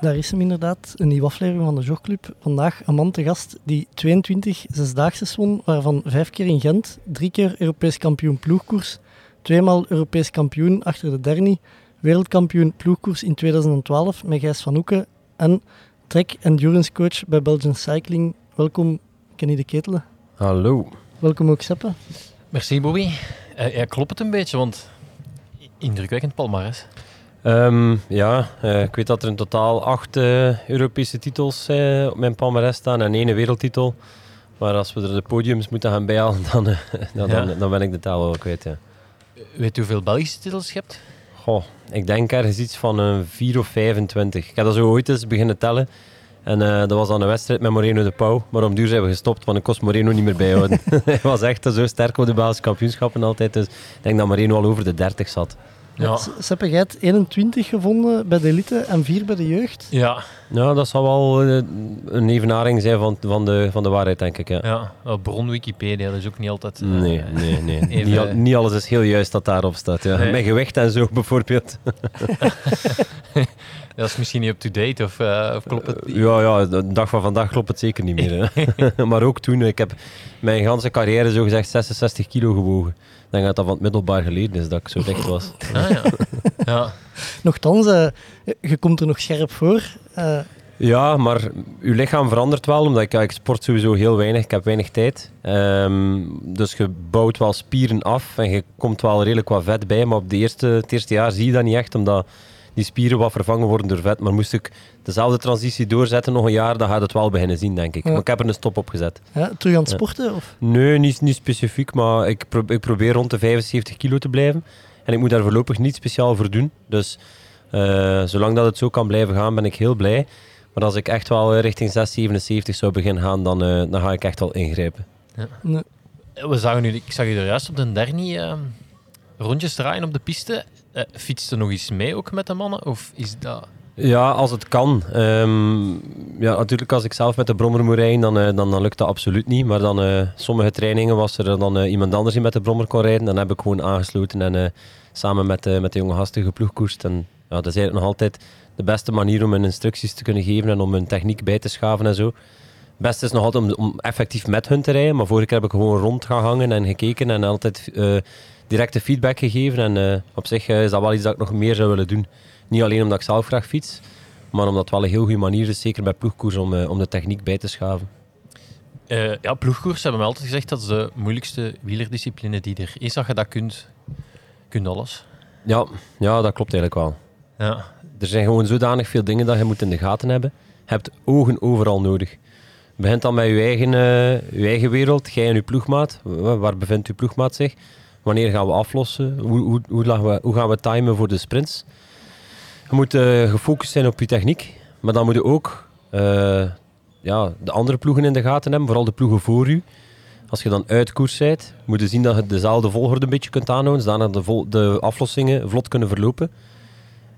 daar is hem! Inderdaad, een nieuwe aflevering van de Jogclub. Vandaag een man te gast die 22 zesdaagse won, waarvan vijf keer in Gent, drie keer Europees kampioen ploegkoers, tweemaal Europees kampioen achter de Derny, wereldkampioen ploegkoers in 2012 met Gijs van Hoeken en trek- endurance coach bij Belgian Cycling. Welkom Kenny de Ketelen. Hallo. Welkom ook Seppe. Merci Bobby. Eh, ja, klopt het een beetje, want indrukwekkend palmares. Ehm, ja, eh, ik weet dat er in totaal acht eh, Europese titels eh, op mijn palmarès staan en één wereldtitel. Maar als we er de podiums moeten gaan bijhalen, dan, dan, Ja. dan, dan ben ik de taal wel kwijt. Ja. Weet je hoeveel Belgische titels je hebt? Goh, ik denk ergens iets van een 4 of 25. Ik heb dat zo ooit eens beginnen tellen. En dat was dan een wedstrijd met Moreno de Pauw. Maar om duur zijn we gestopt, want ik kost Moreno niet meer bijhouden. Hij was echt zo sterk op de Belgische kampioenschappen altijd. Dus ik denk dat Moreno al over de 30 zat. Ja. Seppe, jij hebt 21 gevonden bij de elite en 4 bij de jeugd. Ja, Ja, dat zal wel eh, een evenaring zijn van, van, de, van de waarheid, denk ik. Ja. bron Wikipedia, dat is ook niet altijd... eh, Nee, nee, nee. Even- Niet, al- niet alles is heel juist dat daarop staat. Ja. Nee. Mijn gewicht en zo bijvoorbeeld. Dat is misschien niet up-to-date, of, eh, of klopt het niet? Ja, ja, de dag van vandaag klopt het zeker niet meer. Hè. maar ook toen, ik heb mijn ganse carrière zo gezegd 66 kilo gewogen. Ik denk dat dat van het middelbaar geleden is dat ik zo dicht was. Ah, ja. ja. Nochtans, eh, je komt er nog scherp voor. Eh, Ja, maar uw lichaam verandert wel, omdat ik, ja, ik sport sowieso heel weinig. Ik heb weinig tijd. Ehm, dus je bouwt wel spieren af en je komt wel redelijk wat vet bij. Maar op de eerste, het eerste jaar zie je dat niet echt, omdat die spieren wat vervangen worden door vet. Maar moest ik dezelfde transitie doorzetten nog een jaar, dan gaat het wel beginnen zien, denk ik. Ja. Maar ik heb er een stop op gezet. ja, terug aan het Ja. sporten? Of? Nee, niet, niet specifiek, maar ik, pro- ik probeer rond de 75 kilo te blijven. En ik moet daar voorlopig niet speciaal voor doen. Dus eh, zolang dat het zo kan blijven gaan, ben ik heel blij. Maar als ik echt wel eh, richting 6, 77 zou beginnen gaan, dan, eh, dan ga ik echt wel ingrijpen. Nee. We zagen nu, ik zag je er juist op de dernie eh, rondjes draaien op de piste. Uh, fietste nog eens mee ook met de mannen? Of is dat... Ja, als het kan. Ehm, ja, natuurlijk, als ik zelf met de brommer moet rijden, dan, eh, dan, dan lukt dat absoluut niet. Maar dan, eh, sommige trainingen was er dan eh, iemand anders die met de brommer kon rijden. Dan heb ik gewoon aangesloten en eh, samen met, eh, met de jonge gasten geploegkoerst. En ja, dat is eigenlijk nog altijd de beste manier om hun instructies te kunnen geven en om hun techniek bij te schaven en zo. Het beste is nog altijd om, om effectief met hun te rijden. Maar vorige keer heb ik gewoon rond gaan hangen en gekeken en altijd eh, directe feedback gegeven. En eh, op zich eh, is dat wel iets dat ik nog meer zou willen doen. Niet alleen omdat ik zelf graag fiets, maar omdat het wel een heel goede manier is, zeker bij ploegkoers, om, eh, om de techniek bij te schaven. Ja, ploegkoers hebben me altijd gezegd dat is de moeilijkste wielerdiscipline die er is. Als je dat kunt, kunt alles. Ja, ja, dat klopt eigenlijk wel. Ja, Er zijn gewoon zodanig veel dingen dat je moet in de gaten hebben. Je hebt ogen overal nodig. Begint dan met je eigen, je eigen wereld, jij en je ploegmaat. Wa- Waar bevindt je ploegmaat zich? Wanneer gaan we aflossen? Hoe, hoe, hoe, we, hoe gaan we timen voor de sprints? Je moet eh, gefocust zijn op je techniek, maar dan moet je ook eh, ja, de andere ploegen in de gaten hebben, vooral de ploegen voor u. Als je dan uit koers bent, moet je zien dat je dezelfde volgorde een beetje kunt aanhouden, zodat de, de aflossingen vlot kunnen verlopen.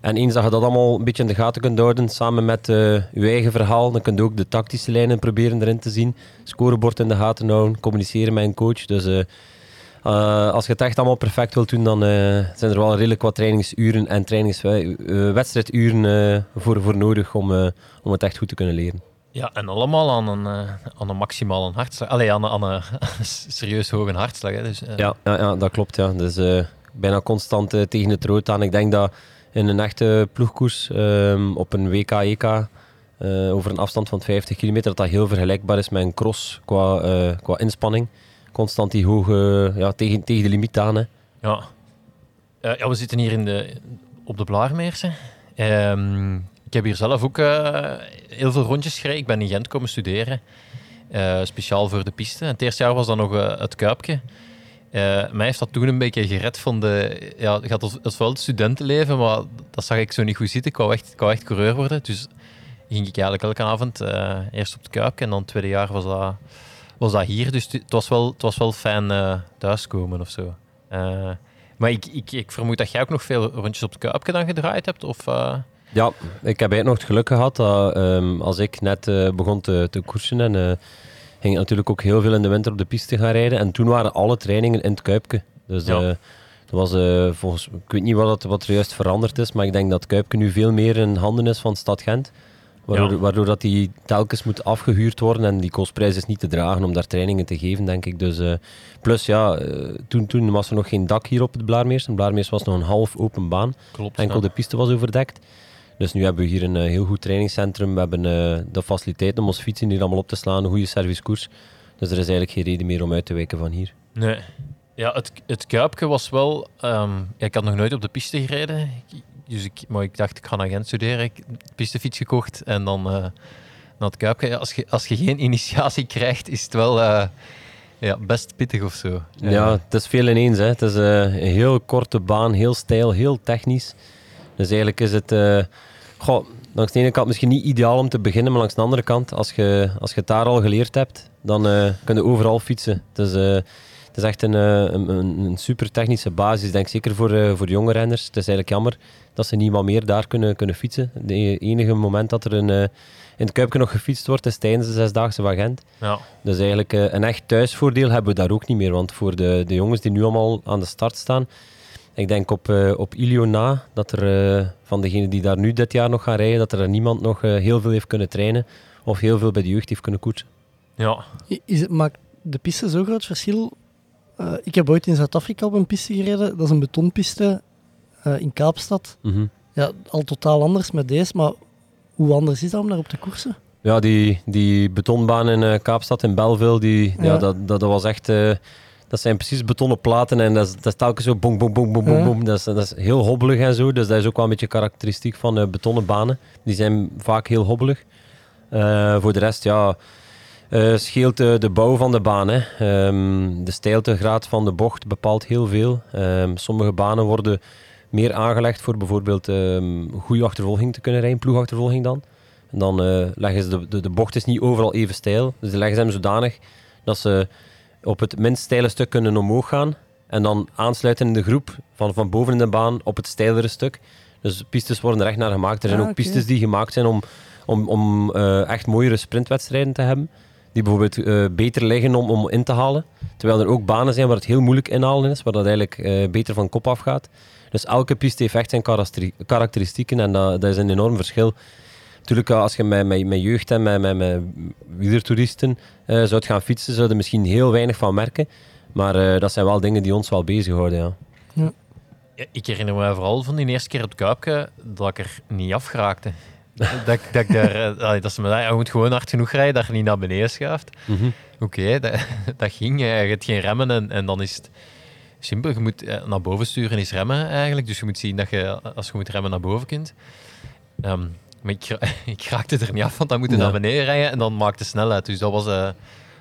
En eens dat je dat allemaal een beetje in de gaten kunt houden, samen met eh, je eigen verhaal, dan kun je ook de tactische lijnen proberen erin te zien. Scorebord in de gaten houden, communiceren met een coach. Dus eh, als je het echt allemaal perfect wilt doen, dan eh, zijn er wel redelijk wat trainingsuren en trainings, eh, wedstrijduren voor, voor nodig om, om het echt goed te kunnen leren. ja en allemaal aan een, aan een maximale hartslag. Allee, aan, een- aan een serieus hoge hartslag. Hè. Dus, Ja, ja, ja dat klopt. Ja. Dus bijna constant tegen het rood aan. Ik denk dat in een echte ploegkoers ehm, op een WK, EK, over een afstand van 50 kilometer, dat dat heel vergelijkbaar is met een cross qua, qua inspanning. Constant die hoge, ja, tegen, tegen de limiet aan. Hè. Ja. Eh, ja, we zitten hier in de, op de Blaarmeersen. Ehm, ik heb hier zelf ook eh, heel veel rondjes gereden. Ik ben in Gent komen studeren, eh, speciaal voor de piste. Het eerste jaar was dan nog het Kuipje. Mij heeft dat toen een beetje gered van de... Ja, het gaat wel het studentenleven, maar dat zag ik zo niet goed zitten. Ik wou echt, ik wou echt coureur worden. Dus ging ik eigenlijk elke avond eerst op het Kuipje en dan het tweede jaar was dat was dat hier. Dus het was wel, het was wel fijn eh, thuiskomen of zo. Eh, maar ik, ik, ik vermoed dat jij ook nog veel rondjes op het Kuipje dan gedraaid hebt. Of, eh, Ja, ik heb eigenlijk nog het geluk gehad dat ehm, als ik net begon te, te koersen en ging ik natuurlijk ook heel veel in de winter op de piste gaan rijden. En toen waren alle trainingen in het Kuipke. Dus Ja. dat was volgens, ik weet niet wat, het- wat er juist veranderd is, maar ik denk dat Kuipke nu veel meer in handen is van Stad Gent. Waardoor, Ja. waardoor dat die telkens moet afgehuurd worden en die kostprijs is niet te dragen om daar trainingen te geven, denk ik. Dus, eh, plus ja, eh, toen, toen was er nog geen dak hier op het Blaarmeers. Het Blaarmeers was nog een half open baan. klopt. Enkel ja. de piste was overdekt. Dus nu hebben we hier een eh, heel goed trainingscentrum. We hebben de faciliteiten om ons fietsen hier allemaal op te slaan. Een goede servicekoers. Dus er is eigenlijk geen reden meer om uit te wijken van hier. Nee. Ja, het, het Kuipje was wel... ja, ik had nog nooit op de piste gereden. Ik- Dus ik, maar ik dacht, ik ga naar Gent studeren. Ik heb pistefiets gekocht en dan eh, naar het Kuipje. Als, je, als je geen initiatie krijgt, is het wel eh, ja, best pittig of zo. Ja, het is veel ineens. Hè. Het is eh, een heel korte baan, heel stijl, heel technisch. Dus eigenlijk is het... goh, langs de ene kant misschien niet ideaal om te beginnen, maar langs de andere kant, als je, als je het daar al geleerd hebt, dan kun je overal fietsen. Eh, het is echt een, eh, een, een, een super technische basis, denk ik, zeker voor, eh, voor jonge renners. Het is eigenlijk jammer dat ze niet wat meer daar kunnen, kunnen fietsen. Het enige moment dat er een, eh, in het Kuipje nog gefietst wordt, is tijdens de Zesdaagse van Gent. Ja. Dus eigenlijk eh, een echt thuisvoordeel hebben we daar ook niet meer. Want voor de, de jongens die nu allemaal aan de start staan, ik denk op, eh op Ilio na, dat er eh, van degenen die daar nu dit jaar nog gaan rijden, dat er niemand nog heel veel heeft kunnen trainen of heel veel bij de jeugd heeft kunnen koetsen. ja. Is het, maakt de piste zo'n groot verschil? Eh, ik heb ooit in Zuid-Afrika op een piste gereden. Dat is een betonpiste eh, in Kaapstad. Mhm. Ja, al totaal anders met deze, maar hoe anders is dat om daar op te koersen? Ja, die, die betonbaan in eh, Kaapstad in Belleville, die, ja. Ja. dat, dat, dat was echt... dat zijn precies betonnen platen en dat is, dat is telkens zo boom, boom, boom, boom, boom, boom. Dat is, dat is heel hobbelig en zo, dus dat is ook wel een beetje karakteristiek van betonnen banen. Die zijn vaak heel hobbelig. Voor de rest, ja, eh, scheelt de, de bouw van de baan. Hè. Ehm, de stijltegraad van de bocht bepaalt heel veel. Ehm, sommige banen worden meer aangelegd voor bijvoorbeeld ehm goede achtervolging te kunnen rijden, ploegachtervolging dan. En dan eh, leggen ze de, de, de bocht is niet overal even stijl. Dus die leggen ze hem zodanig dat ze op het minst steile stuk kunnen omhoog gaan. En dan aansluiten in de groep van, van boven in de baan op het steilere stuk. Dus pistes worden er echt naar gemaakt. Er zijn Ah, ook pistes die gemaakt zijn om, om, om eh, echt mooiere sprintwedstrijden te hebben. Die bijvoorbeeld eh, beter liggen om, om in te halen. Terwijl er ook banen zijn waar het heel moeilijk inhalen is. Waar dat eigenlijk eh, beter van kop afgaat. Dus elke piste heeft echt zijn karakteristieken. En dat, dat is een enorm verschil. Natuurlijk, eh, als je met, met, met jeugd en met, met, met wielertoeristen eh zou gaan fietsen, zou je er misschien heel weinig van merken. Maar eh, dat zijn wel dingen die ons wel bezighouden, ja. Ja, Ik herinner me vooral van die eerste keer op het Kuipje dat ik er niet afgeraakte. dat, dat, daar, eh, dat ze me zeiden, je moet gewoon hard genoeg rijden dat je niet naar beneden schuift. Oké, dat, dat ging. eh, Je hebt geen remmen en, en dan is het simpel. Je moet eh, naar boven sturen is remmen eigenlijk. Dus je moet zien dat je, als je moet remmen, naar boven kunt. Ehm, maar ik, ik raakte er niet af, want dan moet je Ja. naar beneden rijden en dan maakt de snelheid. Dus dat was, dat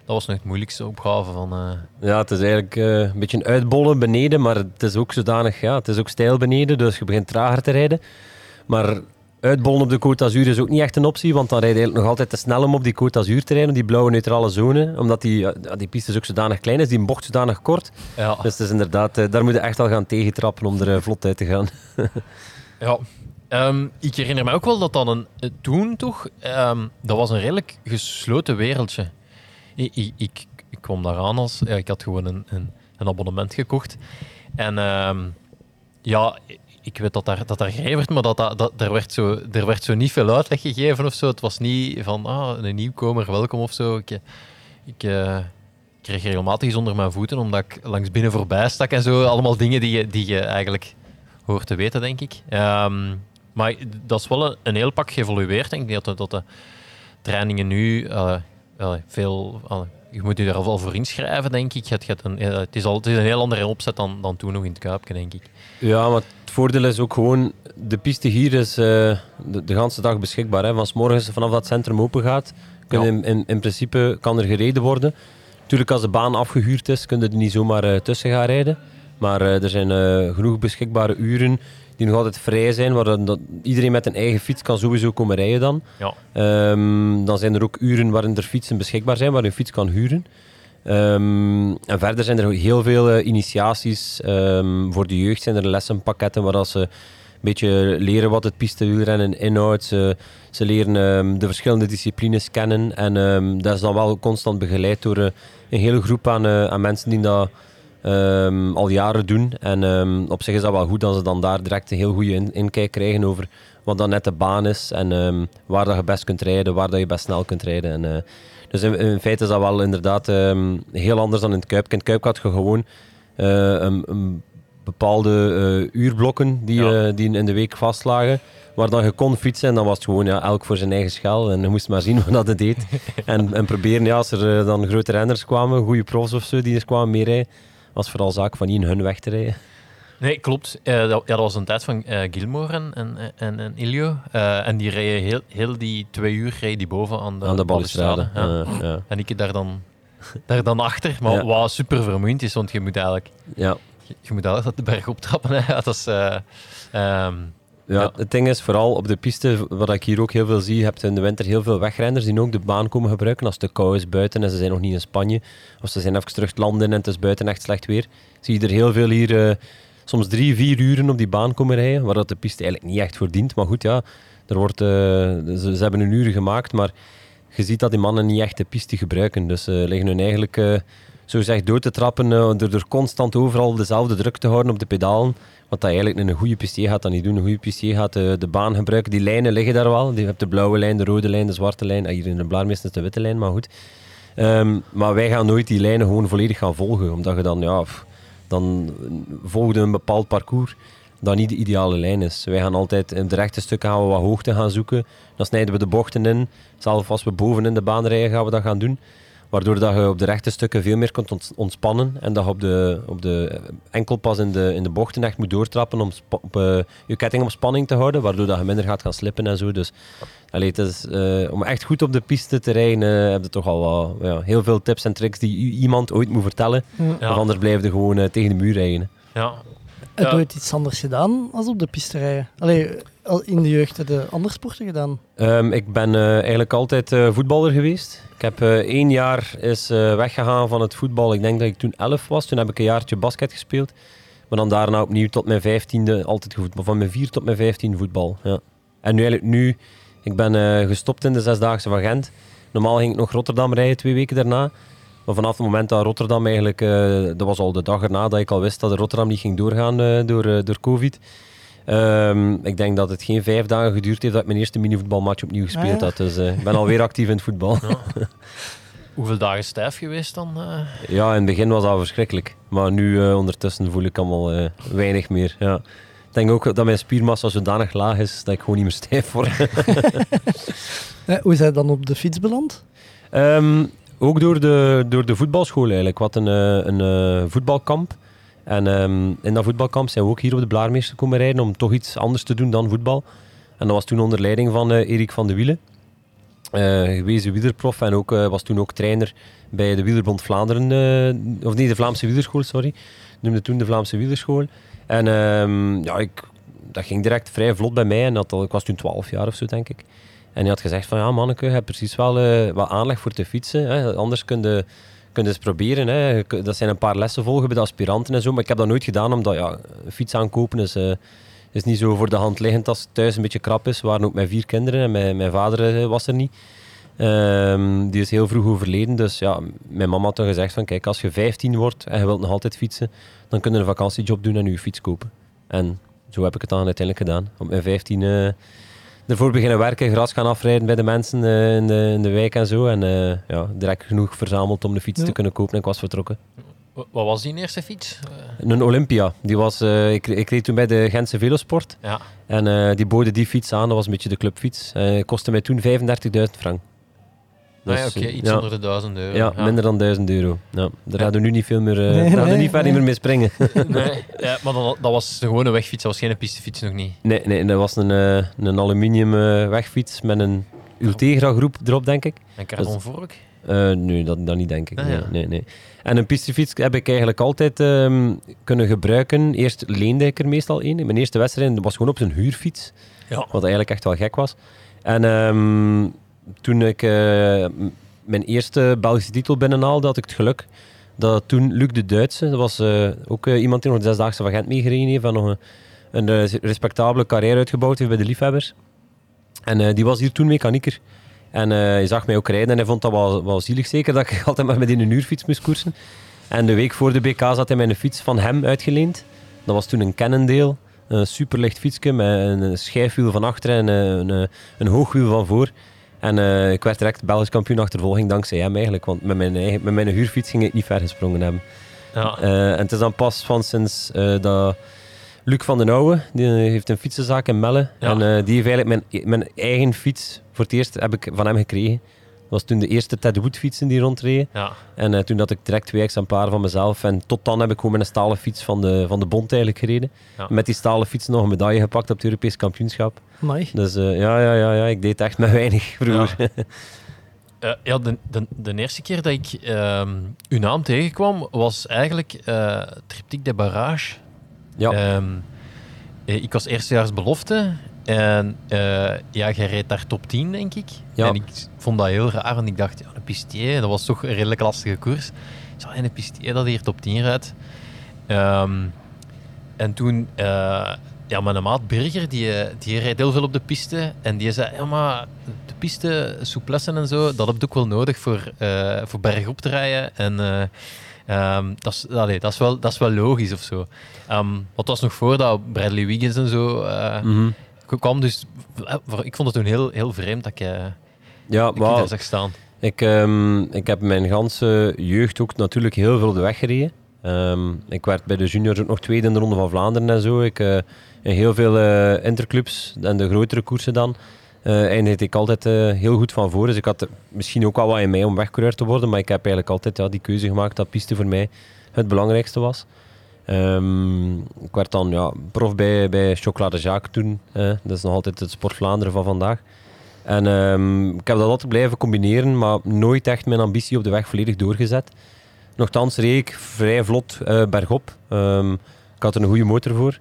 was nog het moeilijkste opgave van... Ja, het is eigenlijk een beetje een uitbollen beneden, maar het is ook zodanig, ja, het is ook stijl beneden, dus je begint trager te rijden. Maar uitbollen op de Côte d'Azur is ook niet echt een optie, want dan rijd je eigenlijk nog altijd te snel om op die Côte d'Azur te rijden, die blauwe neutrale zone, omdat die, ja, die piste is ook zodanig klein is, die bocht zodanig kort. ja. Dus het is inderdaad, eh, daar moet je echt al gaan tegentrappen om er eh, vlot uit te gaan. Ja. Ehm, ik herinner me ook wel dat dan een, eh, toen toch, ehm, dat was een redelijk gesloten wereldje. Ik, ik, ik, ik kwam daar aan als, ja, ik had gewoon een, een, een abonnement gekocht. En ehm, ja, ik weet dat daar, dat daar maar dat, dat, dat, er, werd zo, er werd zo niet veel uitleg gegeven of zo. Het was niet van, ah, een nieuwkomer, welkom of zo. Ik, ik eh, kreeg regelmatig iets onder mijn voeten, omdat ik langs binnen voorbij stak en zo. Allemaal dingen die je, die je eigenlijk hoort te weten, denk ik. Ehm, maar dat is wel een, heel pak geëvolueerd. denk Ik denk dat, de- trainingen nu eh, eh, veel... eh, je moet je daar al voor inschrijven, denk ik. Je hebt een, het, is al, het is een heel andere opzet dan, dan toen nog in het Kuipje, denk ik. Ja, maar het voordeel is ook gewoon, de piste hier is eh, de, de hele dag beschikbaar. Hè. Van 's morgens vanaf dat het centrum open gaat, kun je Ja. in, in, in principe kan er gereden worden. Natuurlijk, als de baan afgehuurd is, kun je er niet zomaar eh, tussen gaan rijden. Maar eh, er zijn genoeg beschikbare uren die nog altijd vrij zijn, waar dan, dat iedereen met een eigen fiets kan sowieso komen rijden dan. Ja. Ehm, dan zijn er ook uren waarin er fietsen beschikbaar zijn, waar je een fiets kan huren. Ehm, en verder zijn er ook heel veel eh, initiaties. Ehm, voor de jeugd zijn er lessenpakketten waar ze een beetje leren wat het pistewielrennen inhoudt. Ze, ze leren de verschillende disciplines kennen. En dat is dan wel constant begeleid door eh, een hele groep aan, eh, aan mensen die dat ehm, al jaren doen. En ehm, op zich is dat wel goed dat ze dan daar direct een heel goede in- inkijk krijgen over wat dan net de baan is. En ehm, waar dat je best kunt rijden, waar dat je best snel kunt rijden. En, eh, dus in, in feite is dat wel inderdaad heel anders dan in het Kuip. In het Kuip had je gewoon eh, een, een bepaalde eh, uurblokken die, Ja. die in de week vastlagen. Waar dan je kon fietsen en dan was het gewoon ja, elk voor zijn eigen schel. En je moest maar zien wat dat het deed. en, en proberen, ja, als er dan grote renners kwamen, goede profs of zo, die eens kwamen meerijden, was vooral zaak van niet in hun weg te rijden. Nee, klopt. Eh, dat, ja, dat was een tijd van eh Gilmore en, en, en, en Ilio. Eh, en die rijden heel, heel die twee uur rijden die boven aan de, aan de balustrade. Ja. Ja. En ik daar dan, daar dan achter. Maar Ja. wat super vermoeiend is, want je moet eigenlijk, Ja. je, je moet eigenlijk de berg optrappen. Hè. Dat is... eh, ehm, Ja, het ding is vooral op de piste, wat ik hier ook heel veel zie, je hebt in de winter heel veel wegrenners die ook de baan komen gebruiken als het te koud is buiten en ze zijn nog niet in Spanje. Of ze zijn even terug het land in en het is buiten echt slecht weer. Zie je er heel veel hier eh, soms drie, vier uren op die baan komen rijden, waar dat de piste eigenlijk niet echt voor dient. Maar goed, ja, er wordt, eh, ze, hebben een uur gemaakt, maar je ziet dat die mannen niet echt de piste gebruiken. Dus ze liggen hun eigenlijk eh, zo gezegd dood te trappen eh, door, door constant overal dezelfde druk te houden op de pedalen. Wat dat eigenlijk een goede pistier gaat dat niet doen. Een goede pistier gaat de, de baan gebruiken. Die lijnen liggen daar wel. Je hebt de blauwe lijn, de rode lijn, de zwarte lijn. Ah, Hier in de Blaarmeester is de witte lijn, maar goed. Ehm, maar wij gaan nooit die lijnen gewoon volledig gaan volgen. Omdat je dan, ja, dan volgde een bepaald parcours dat niet de ideale lijn is. Wij gaan altijd in de rechte stukken gaan we wat hoogte gaan zoeken. Dan snijden we de bochten in. Zelfs als we boven in de baan rijden, gaan we dat gaan doen. Waardoor dat je op de rechte stukken veel meer kunt ont- ontspannen. En dat je op de, op de enkelpas in de, in de bochten echt moet doortrappen om op, eh, je ketting op spanning te houden. Waardoor dat je minder gaat gaan slippen en zo. Dus allee, het is, eh, om echt goed op de piste te rijden, eh, heb je toch al wel, ja, heel veel tips en tricks die iemand ooit moet vertellen. Ja. Of anders blijf je gewoon tegen de muur rijden. ja. Heb je ooit iets anders gedaan als op de piste rijden? Allee, in de jeugd je andere sporten gedaan? Ehm, ik ben eh, eigenlijk altijd eh, voetballer geweest. Ik heb eh, één jaar is, weggegaan van het voetbal. Ik denk dat ik toen 11 was. Toen heb ik een jaartje basket gespeeld. Maar dan daarna opnieuw tot mijn vijftiende altijd gevoetbal. Van mijn vier tot mijn vijftien voetbal. Ja. En nu eigenlijk nu, ik ben gestopt in de Zesdaagse van Gent. Normaal ging ik nog Rotterdam rijden twee weken daarna. Maar vanaf het moment dat Rotterdam eigenlijk, dat was al de dag erna dat ik al wist dat de Rotterdam niet ging doorgaan door, door COVID. Ehm, ik denk dat het geen vijf dagen geduurd heeft dat ik mijn eerste minivoetbalmatch opnieuw gespeeld Ah, ja. had. Dus eh, ik ben alweer actief in het voetbal. Hoeveel dagen stijf geweest dan? eh? Ja, in het begin was dat verschrikkelijk. Maar nu eh, ondertussen voel ik allemaal eh, weinig meer. Ja. Ik denk ook dat mijn spiermassa zodanig laag is dat ik gewoon niet meer stijf word. Hoe zijn je dan op de fiets beland? Ehm, ook door de, door de voetbalschool eigenlijk. Wat een, eh, een eh, voetbalkamp. En ehm, in dat voetbalkamp zijn we ook hier op de Blaarmeester komen rijden om toch iets anders te doen dan voetbal. En dat was toen onder leiding van eh, Erik van de Wielen. eh, gewezen wielerprof en ook, eh, was toen ook trainer bij de Wielerbond Vlaanderen, of nee, de Vlaamse Wielerschool, sorry. Noemde toen de Vlaamse Wielerschool. En ehm, ja, ik, dat ging direct vrij vlot bij mij. En dat, ik was toen 12 jaar of zo, denk ik. En hij had gezegd van, ja manneke, je hebt precies wel wat aanleg voor te fietsen. Hè. Anders kun je, kun je eens proberen. Hè. Dat zijn een paar lessen volgen bij de aspiranten en zo. Maar ik heb dat nooit gedaan, omdat ja, fiets aankopen is, eh, is niet zo voor de hand liggend als het thuis een beetje krap is. We waren ook met vier kinderen en mijn, mijn vader eh, was er niet. Ehm, die is heel vroeg overleden. Dus ja, mijn mama had toen gezegd van, kijk, als je 15 wordt en je wilt nog altijd fietsen, dan kun je een vakantiejob doen en je fiets kopen. En zo heb ik het dan uiteindelijk gedaan. Op mijn 15 eh ervoor beginnen werken, gras gaan afrijden bij de mensen eh, in, de, in de wijk en zo. En eh, ja, direct genoeg verzameld om de fiets Ja. te kunnen kopen en ik was vertrokken. Wa- Wat was die eerste fiets? Eh, Een Olympia. Die was, eh, ik, ik reed toen bij de Gentse Velosport. ja. En eh, die boden die fiets aan, dat was een beetje de clubfiets. Eh kostte mij toen 35.000 frank. Ah ja, Dus, oké, eh, iets ja. onder de 1000 euro. Ja, minder dan 1000 euro. Ja, daar Ja. gaan we nu niet veel meer, eh, Nee, daar gaan we nee, niet verder nee. meer mee springen. Nee, ja, maar dan, dat was de gewone wegfiets, dat was geen pistefiets nog niet. nee, nee, dat was een, eh, een aluminium eh, wegfiets met een Ultegra groep erop, denk ik. En carbon vork? Eh, nee, dat, dat niet denk ik. Ah, nee, ja. nee, nee. En een pistefiets heb ik eigenlijk altijd ehm, kunnen gebruiken. Eerst leende ik er meestal een. Mijn eerste wedstrijd was gewoon op zijn huurfiets. Ja. Wat eigenlijk echt wel gek was. En ehm, toen ik eh, mijn eerste Belgische titel binnenhaalde, had ik het geluk dat toen Luc de Duitse, dat was eh, ook eh, iemand die nog de Zesdaagse van Gent meegereden heeft en nog een, een respectabele carrière uitgebouwd heeft bij de liefhebbers. En die was hier toen mechanieker. En hij zag mij ook rijden en hij vond dat wel, wel zielig zeker dat ik altijd maar met in een uurfiets moest koersen. En de week voor de BK zat hij mij een fiets van hem uitgeleend. Dat was toen een Cannondale. Een superlicht fietsje met een schijfwiel van achter en een, een, een hoogwiel van voor. En eh, ik werd direct Belgisch kampioen achtervolging dankzij hem eigenlijk. Want met mijn, eigen, met mijn huurfiets ging ik niet ver gesprongen hebben. Ja. Eh, en het is dan pas van sinds eh, dat Luc van den Ouwe, die heeft een fietsenzaak in Melle. Ja. En die heeft eigenlijk mijn, mijn eigen fiets voor het eerst heb ik van hem gekregen. Dat was toen de eerste Ted Wood fietsen die rondreden. Ja. En eh, toen had ik direct twee exemplaren van mezelf. En tot dan heb ik gewoon met een stalen fiets van de, van de bond eigenlijk gereden. Ja. Met die stalen fiets nog een medaille gepakt op het Europees kampioenschap. Amai. Dus eh, ja, ja, ja, ja, ik deed echt met weinig vroeger. Eh, ja, de, de, de eerste keer dat ik ehm, uw naam tegenkwam, was eigenlijk eh Triptyque de Barrage. Ja. Ehm, eh, ik was eerstejaars belofte en eh, ja, jij reed daar top 10, denk ik. Ja. En ik vond dat heel raar, want ik dacht, ja, een pistier, dat was toch een redelijk lastige koers. Ik zei, en een pistier dat hier top 10 rijdt. Ehm, en toen, eh, ja, mijn maat Birger, die, die rijdt heel veel op de piste. En die zei, ja, maar de piste, souplessen en zo, dat heb je ook wel nodig voor, eh, voor bergop te rijden. En eh, ehm, dat, is, allee, dat, is wel, dat is wel logisch of zo. Ehm, wat was nog voordat Bradley Wiggins en zo Mhm. Kwam. Dus eh, ik vond het toen heel, heel vreemd dat ik, eh, Ja, maar daar zag staan. Ik, ehm, ik heb mijn ganse jeugd ook natuurlijk heel veel op de weg gereden. Ehm, ik werd bij de juniors ook nog tweede in de Ronde van Vlaanderen en zo. Ik, eh, in heel veel interclubs en de grotere koersen dan eh eindigde ik altijd heel goed van voor. Dus ik had misschien ook wel wat in mij om wegcoureur te worden. Maar ik heb eigenlijk altijd ja, die keuze gemaakt dat piste voor mij het belangrijkste was. Ehm, ik werd dan ja, prof bij, bij Chocolade Jacques toen. dat is nog altijd het Sport Vlaanderen van vandaag. En ehm, ik heb dat altijd blijven combineren, maar nooit echt mijn ambitie op de weg volledig doorgezet. Nochtans reed ik vrij vlot eh, bergop. Ehm, ik had er een goede motor voor.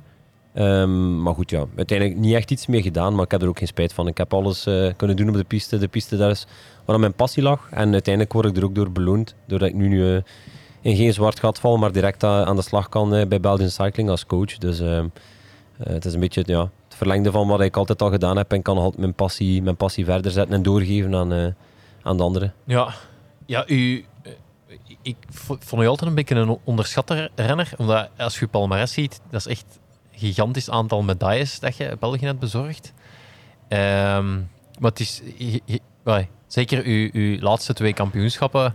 Maar goed, ja, uiteindelijk niet echt iets mee gedaan, maar ik heb er ook geen spijt van. Ik heb alles eh, kunnen doen op de piste. De piste, daar is waar mijn passie lag. En uiteindelijk word ik er ook door beloond, doordat ik nu, eh, in geen zwart gat val, maar direct aan de slag kan eh, bij Belgian Cycling als coach. Dus ehm, eh, het is een beetje ja, het verlengde van wat ik altijd al gedaan heb en kan altijd mijn passie, mijn passie verder zetten en doorgeven aan, eh, aan de anderen. Ja, ja u, eh, ik vo- vond u altijd een beetje een onderschatte renner. Omdat als je palmarès ziet, dat is echt een gigantisch aantal medailles dat je België hebt bezorgd. Ehm, maar is... zeker uw, uw laatste twee kampioenschappen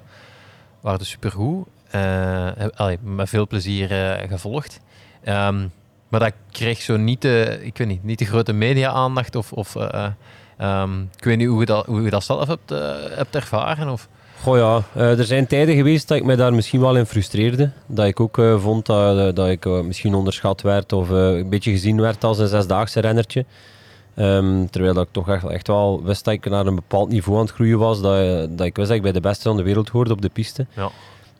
waren supergoed. Eh, heb- allee, met veel plezier eh, gevolgd. Ehm, maar dat kreeg zo niet de, ik weet niet, niet de grote media-aandacht. Of, of, eh, ehm, ik weet niet hoe je dat, hoe je dat zelf hebt, hebt ervaren. Of... Goh ja, er zijn tijden geweest dat ik me daar misschien wel in frustreerde. Dat ik ook vond dat, dat ik misschien onderschat werd of een beetje gezien werd als een zesdaagse rennertje. Ehm, terwijl dat ik toch echt, echt wel wist dat ik naar een bepaald niveau aan het groeien was. Dat, dat ik wist dat ik bij de beste van de wereld hoorde op de piste. Ja.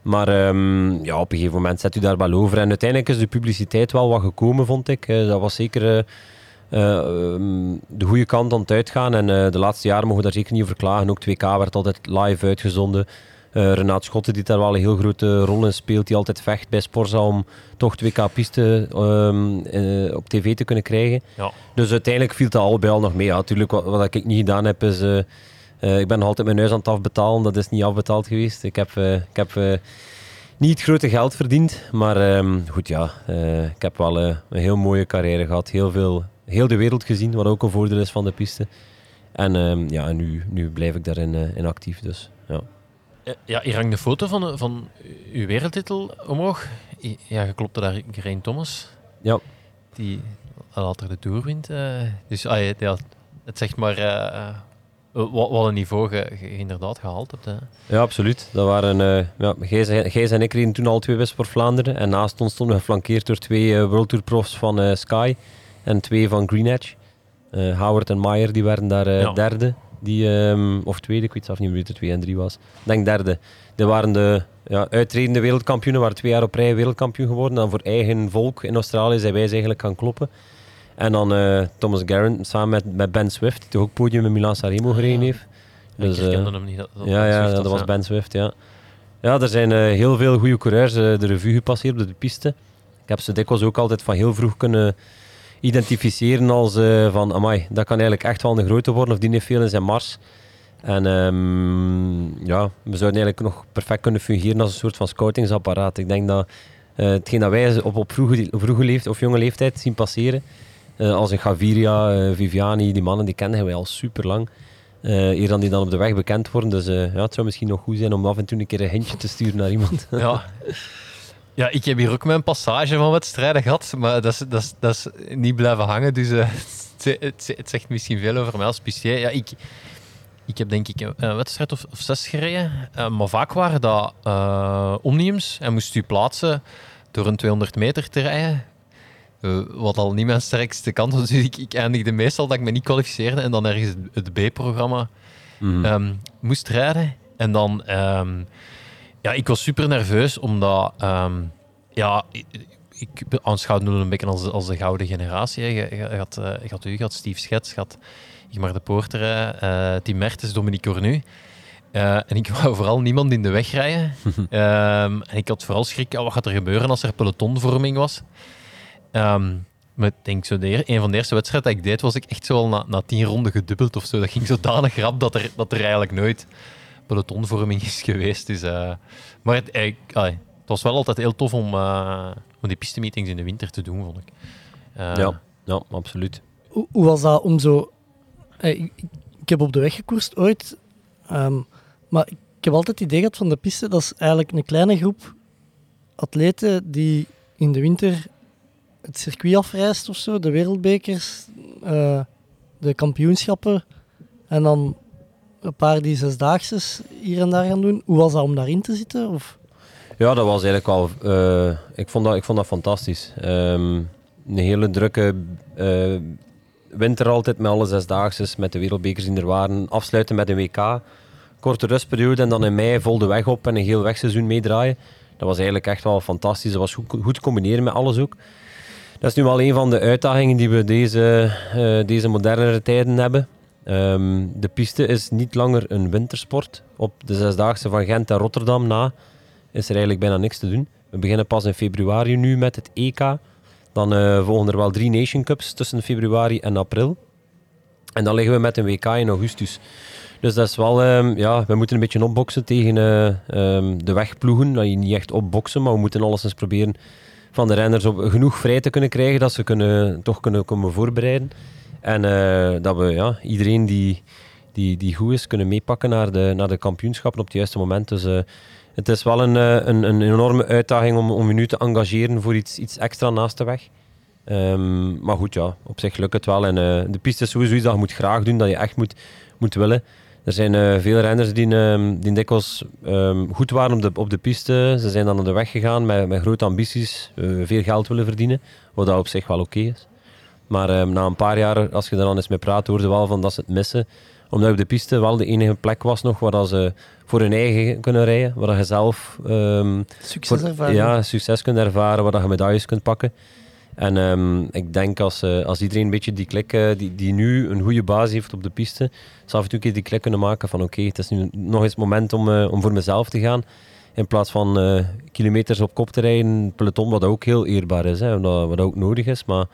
Maar ehm, ja, op een gegeven moment zet u daar wel over. En uiteindelijk is de publiciteit wel wat gekomen, vond ik. Eh, dat was zeker eh, eh, ehm, de goede kant aan het uitgaan. En de laatste jaren mogen we daar zeker niet over klagen. Ook 2K werd altijd live uitgezonden. Eh Renaat Schotten die daar wel een heel grote rol in speelt. Die altijd vecht bij Sporza om toch 2K-piste ehm, eh, op tv te kunnen krijgen. Ja. Dus uiteindelijk viel dat al bij al nog mee. Ja, natuurlijk, wat, wat ik niet gedaan heb is... eh, ik ben nog altijd mijn huis aan het afbetalen. Dat is niet afbetaald geweest. Ik heb, eh, ik heb eh, niet het grote geld verdiend. Maar ehm, goed, ja. ik heb wel een heel mooie carrière gehad. Heel, veel, heel de wereld gezien, wat ook een voordeel is van de piste. En ehm, ja, nu, nu blijf ik daarin in actief. Dus, ja. Ja, hier hangt de foto van, van uw wereldtitel omhoog. Ja, je klopte daar Geraint Thomas. Ja. Die later de Tour wint. dus ah, ja, het zegt maar wat, wat een niveau je, je inderdaad gehaald hebt. Hè. Ja, absoluut. Dat waren, eh ja, Gijs, Gijs en ik reden toen al twee West voor Vlaanderen. En naast ons stonden we geflankeerd door twee eh, World Tour profs van eh, Sky en twee van Green Edge. Eh, Howard en Meyer die werden daar eh, Ja. derde. Die, ehm, of tweede, ik weet zelf niet wie het 2 en 3 was. Ik denk derde. Die waren de ja, uitredende wereldkampioenen, waren twee jaar op rij wereldkampioen geworden. Dan voor eigen volk in Australië zijn wij ze eigenlijk gaan kloppen. En dan eh, Thomas Garrett samen met, met Ben Swift, die toch ook podium in Milan Sanremo gereden heeft. Dus, ik eh, hem niet. Dat, dat ja, ja, dat was ja. Ben Swift, ja. Ja, er zijn eh, heel veel goede coureurs de revue gepasseerd op de piste. Ik heb ze dikwijls ook altijd van heel vroeg kunnen identificeren als eh, van, amai, dat kan eigenlijk echt wel een grote worden, of die heeft veel in zijn mars. En ehm, ja, we zouden eigenlijk nog perfect kunnen fungeren als een soort van scoutingsapparaat. Ik denk dat hetgeen dat wij op, op vroege, vroege leeftijd, of jonge leeftijd zien passeren, als een Gaviria, eh, Viviani, die mannen, die kennen wij al super lang. eer dan die dan op de weg bekend worden. Dus eh, ja, het zou misschien nog goed zijn om af en toe een keer een hintje te sturen naar iemand. Ja. ja, ik heb hier ook mijn passage van wedstrijden gehad, maar dat is, dat is, dat is niet blijven hangen. Dus eh, het, zegt misschien veel over mij als pistier. Ja, ik, ik heb denk ik een, wedstrijd of, of zes gereden, eh, maar vaak waren dat eh omniums en moest u plaatsen door een 200 meter te rijden. Eh, wat al niet mijn sterkste kant was. Dus ik, ik eindigde meestal dat ik me niet kwalificeerde en dan ergens het B-programma Mhm. ehm, moest rijden. En dan, ehm, ja, ik was super nerveus, omdat, ehm, ja, ik, ik aanschouwde nu een beetje als, als de gouden generatie. hè. Je, je, je had, eh, je had u, je had Steve Schets, je had Igmar de Poorter, eh Tim Mertens, Dominique Cornu. En ik wou vooral niemand in de weg rijden. En ik had vooral schrik, wat gaat er gebeuren als er pelotonvorming was? Ehm, maar ik denk zo, de, een van de eerste wedstrijden dat ik deed, was ik echt zo al na, na tien ronden gedubbeld of zo. Dat ging zodanig rap dat er, dat er eigenlijk nooit pelotonvorming is geweest. Dus, eh, maar het, eh, allee, het was wel altijd heel tof om, eh, om die pistemeetings in de winter te doen, vond ik. Eh, ja, ja, absoluut. Hoe, hoe was dat om zo... Ik, ik- ik heb op de weg gekoerst ooit, ehm, maar ik heb altijd het idee gehad van de piste, dat is eigenlijk een kleine groep atleten die in de winter het circuit afreist of zo, de wereldbekers, eh, de kampioenschappen, en dan een paar die zesdaagses hier en daar gaan doen. Hoe was dat om daarin te zitten? Of? Ja, dat was eigenlijk wel. eh, ik, vond dat, ik vond dat fantastisch. Ehm, een hele drukke eh, winter altijd met alle zesdaagses, met de wereldbekers die er waren. Afsluiten met een WK. Korte rustperiode en dan in mei vol de weg op en een heel wegseizoen meedraaien. Dat was eigenlijk echt wel fantastisch. Dat was goed, goed combineren met alles ook. Dat is nu wel een van de uitdagingen die we deze, eh, deze modernere tijden hebben. Ehm, de piste is niet langer een wintersport. Op de zesdaagse van Gent en Rotterdam na is er eigenlijk bijna niks te doen. We beginnen pas in februari nu met het EK. Dan eh, volgen er wel drie Nation Cups tussen februari en april. En dan liggen we met een WK in augustus. Dus dat is wel, ehm, ja, we moeten een beetje opboksen tegen eh, ehm, de wegploegen. Dat je niet echt opboksen, maar we moeten alleszins proberen van de renners op, genoeg vrij te kunnen krijgen dat ze kunnen, toch kunnen komen voorbereiden. En eh, dat we ja, iedereen die, die, die goed is kunnen meepakken naar de, naar de kampioenschappen op het juiste moment. Dus eh, het is wel een, eh, een, een enorme uitdaging om, om je nu te engageren voor iets, iets extra naast de weg. Ehm, maar goed, ja, op zich lukt het wel. En de piste is sowieso iets dat je moet graag doen, dat je echt moet, moet willen. Er zijn eh, veel renners die, ehm, die dikwijls ehm, goed waren op de, op de piste. Ze zijn dan op de weg gegaan met, met grote ambities, eh, veel geld willen verdienen, wat dat op zich wel oké is. Maar ehm, na een paar jaar, als je er dan eens mee praat, hoorde wel van dat ze het missen. Omdat op de piste wel de enige plek was nog waar dat ze voor hun eigen kunnen rijden. Waar dat je zelf Succes voor- ervaren. ja, succes kunt ervaren, waar dat je medailles kunt pakken. En ehm, ik denk als, eh, als iedereen een beetje die klik, eh, die, die nu een goede basis heeft op de piste, zal keer die klik kunnen maken van oké, het is nu nog eens het moment om, eh, om voor mezelf te gaan. In plaats van kilometers op kop te rijden, peloton, wat ook heel eerbaar is, hè, wat, ook nodig is. Maar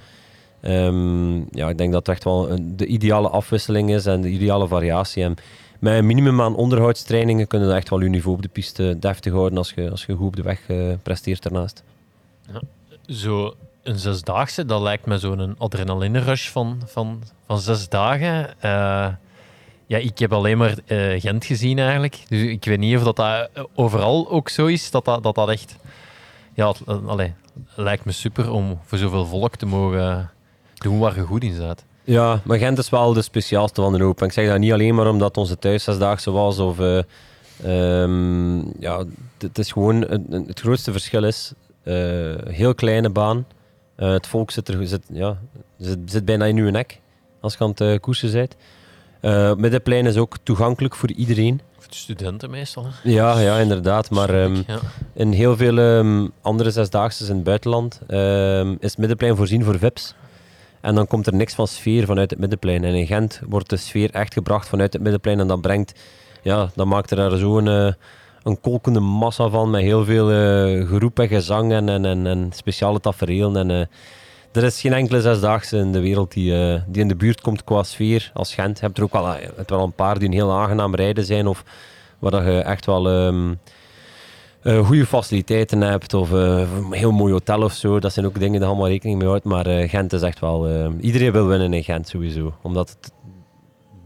ehm, ja, ik denk dat het echt wel een- de ideale afwisseling is en de ideale variatie. En met een minimum aan onderhoudstrainingen kunnen we echt wel je niveau op de piste deftig houden als je, als je goed op de weg presteert daarnaast. Zo een zesdaagse, dat lijkt me zo'n adrenaline rush van, van, van zes dagen. Eh, ja, ik heb alleen maar eh, Gent gezien eigenlijk. Dus ik weet niet of dat, dat overal ook zo is. Dat dat, dat, echt... Ja, het, eh, lijkt me super om voor zoveel volk te mogen doen waar je goed in zit. Ja, maar Gent is wel de speciaalste van de hoop. En ik zeg dat niet alleen maar omdat onze thuis zesdaagse was. Of, eh, ehm, ja, het- is gewoon... Het, grootste verschil is... eh, heel kleine baan. Eh, het volk zit, er, zit, ja, zit, zit bijna in uw nek. Als je aan het eh, koersen bent. Eh, middenplein is ook toegankelijk voor iedereen. Voor de studenten meestal. hè. Ja, ja inderdaad. Maar ehm, Ja. in heel veel ehm, andere zesdaagse in het buitenland ehm, is het middenplein voorzien voor VIP's. En dan komt er niks van sfeer vanuit het middenplein. En in Gent wordt de sfeer echt gebracht vanuit het middenplein. En dat brengt, ja, dan maakt er daar zo'n een kolkende massa van met heel veel eh, geroep en gezang en, en, en, speciale tafereelen. En, eh, er is geen enkele zesdaagse in de wereld die, eh, die in de buurt komt qua sfeer als Gent. Je hebt er ook wel, hebt wel een paar die een heel aangenaam rijden zijn of waar dat je echt wel ehm eh, goede faciliteiten hebt of een heel mooi hotel of zo. Dat zijn ook dingen die allemaal rekening mee houdt. Maar Gent is echt wel... iedereen wil winnen in Gent sowieso. Omdat het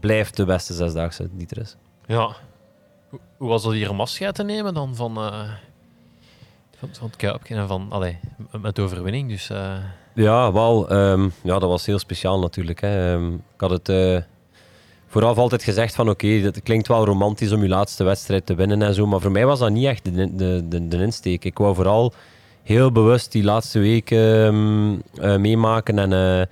blijft de beste zesdaagse die er is. Ja. Hoe, was dat hier om afscheid te nemen dan van, eh, van, van het Kuipje en van, allee, met- overwinning? Dus, eh, Ja, wel. ehm, ja, dat was heel speciaal natuurlijk. Hè. Ehm, ik had het eh, vooraf altijd gezegd van oké, het klinkt wel romantisch om je laatste wedstrijd te winnen en zo. Maar voor mij was dat niet echt de, de, de, insteek. Ik wou vooral heel bewust die laatste week ehm, eh, meemaken en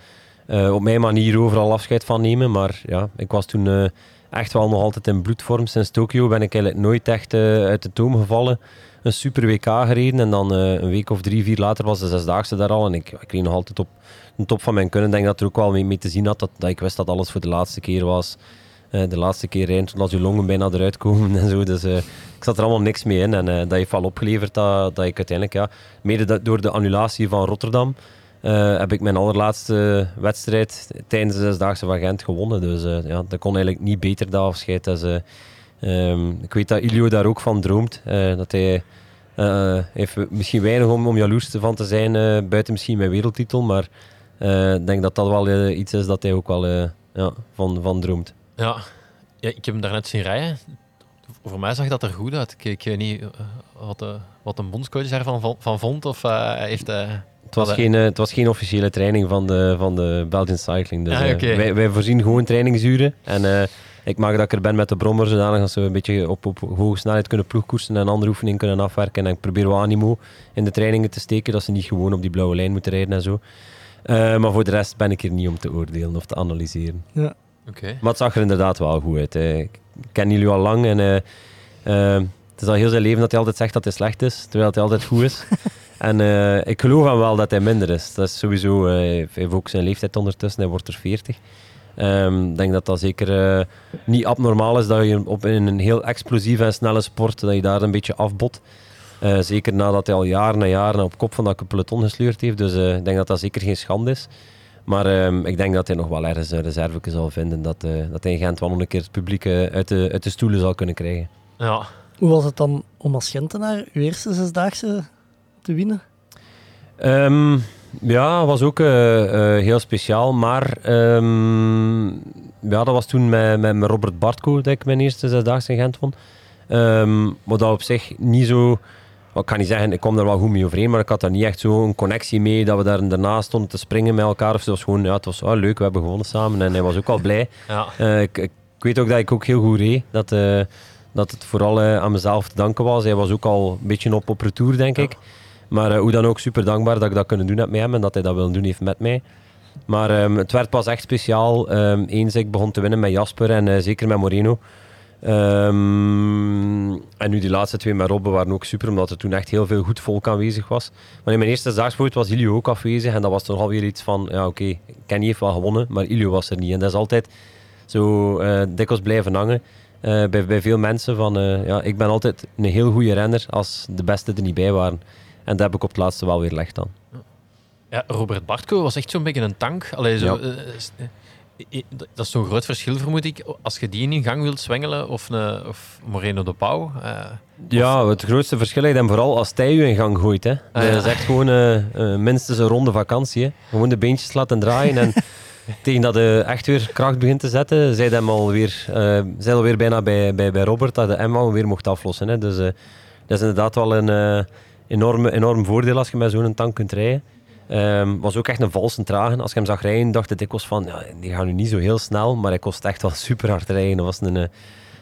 op mijn manier overal afscheid van nemen. Maar ja, ik was toen echt wel nog altijd in bloedvorm. Sinds Tokio ben ik eigenlijk nooit echt eh, uit de toom gevallen. Een super WK gereden en dan eh, een week of drie, vier later was de zesdaagse daar al. En ik, ik nog altijd op de top van mijn kunnen. Ik denk dat er ook wel mee, te zien had dat, dat ik wist dat alles voor de laatste keer was. Eh, de laatste keer rijden toen als je longen bijna eruit komen en zo. Dus ik zat er allemaal niks mee in. En dat heeft wel opgeleverd dat, dat ik uiteindelijk, ja, mede door de annulatie van Rotterdam, eh, heb ik mijn allerlaatste wedstrijd tijdens de Zesdaagse van Gent gewonnen. Dus eh, ja, dat kon eigenlijk niet beter, dat afscheid. Dus, ik weet dat Ilio daar ook van droomt. eh, dat hij heeft misschien weinig om, om jaloers van te zijn, buiten misschien mijn wereldtitel. Maar ik denk dat dat wel iets is dat hij ook wel ja, van, van droomt. ja. ja, ik heb hem daarnet zien rijden. Voor mij zag dat er goed uit. Ik, weet niet wat, de, wat een bondscoach daarvan van, vond. Of hij heeft... eh, Het was, geen, eh, het was geen officiële training van de, van de Belgian Cycling. Dus, Ah, eh, wij, wij voorzien gewoon trainingsuren. En eh, ik maak dat ik er ben met de brommer, zodanig dat ze een beetje op, op hoge snelheid kunnen ploegkoersen en andere oefeningen kunnen afwerken. En ik probeer wat animo in de trainingen te steken, dat ze niet gewoon op die blauwe lijn moeten rijden en zo. Eh, maar voor de rest ben ik hier niet om te oordelen of te analyseren. Oké. Maar het zag er inderdaad wel goed uit. hè. Ik ken jullie al lang en het is al heel zijn leven dat hij altijd zegt dat hij slecht is, terwijl hij altijd goed is. en eh, ik geloof hem wel dat hij minder is. Dat is sowieso, eh, hij heeft ook zijn leeftijd ondertussen, hij wordt er 40. Ehm, Ik denk dat dat zeker eh, niet abnormaal is dat je op, in een heel explosieve en snelle sport dat je daar een beetje afbot. Eh, zeker nadat hij al jaren en jaren op kop van dat peloton gesleurd heeft. Dus eh, ik denk dat dat zeker geen schande is. Maar ehm, ik denk dat hij nog wel ergens een reserve zal vinden. Dat, eh, dat hij in Gent wel nog een keer het publiek uit, de, uit de stoelen zal kunnen krijgen. Ja. Hoe was het dan om als Gentenaar uw eerste zesdaagse te winnen? Ehm, ja, was ook eh, eh, heel speciaal. Maar ehm, ja, dat was toen met, met, met Robert Bartko dat ik mijn eerste zesdaagse in Gent won. Ehm wat dat op zich niet zo... wat Ik kan niet zeggen, ik kwam er wel goed mee overeen, maar ik had daar niet echt zo een connectie mee dat we daar daarna stonden te springen met elkaar. Of. Het was gewoon, ja, het was ah, leuk, we hebben gewonnen samen en hij was ook wel blij. Ja. Eh, ik, ik weet ook dat ik ook heel goed reed. Dat, eh, dat het vooral aan mezelf te danken was. Hij was ook al een beetje op op retour, denk ik. Maar eh, hoe dan ook super dankbaar dat ik dat kunnen doen met hem en dat hij dat wil doen heeft met mij. Maar ehm, het werd pas echt speciaal ehm, eens ik begon te winnen met Jasper en eh, zeker met Moreno. Ehm, en nu die laatste twee met Robben waren ook super, omdat er toen echt heel veel goed volk aanwezig was. Maar in mijn eerste daagspoort was Ilio ook afwezig en dat was toch alweer iets van, ja oké, Kenny heeft wel gewonnen, maar Ilio was er niet. En dat is altijd zo eh, dikwijls blijven hangen bij, bij veel mensen van, ja, ik ben altijd een heel goede renner als de beste er niet bij waren. En dat heb ik op het laatste wel weer licht aan. Ja, Robert Bartko was echt zo'n beetje een tank. Allee, zo, Ja. eh, eh, eh, dat is zo'n groot verschil, vermoed ik. Als je die in gang wilt zwengelen, of, een, of Moreno de Pauw. eh, Ja, het grootste verschil is dan vooral als hij je in gang gooit. Hè. Ah, ja. Dat is echt gewoon eh, eh, minstens een ronde vakantie. Hè. Gewoon de beentjes laten draaien en tegen dat je echt weer kracht begint te zetten, zij hem alweer, eh zij alweer bijna bij, bij, bij Robert dat de M weer mocht aflossen. Hè. Dus eh, dat is inderdaad wel een eh, enorme, enorm voordeel als je met zo'n tank kunt rijden. Ehm, was ook echt een valse trage. Als je hem zag rijden, dacht ik dikwijls van, ja, die gaat nu niet zo heel snel, maar hij kost echt wel super hard rijden. Dat was een, eh,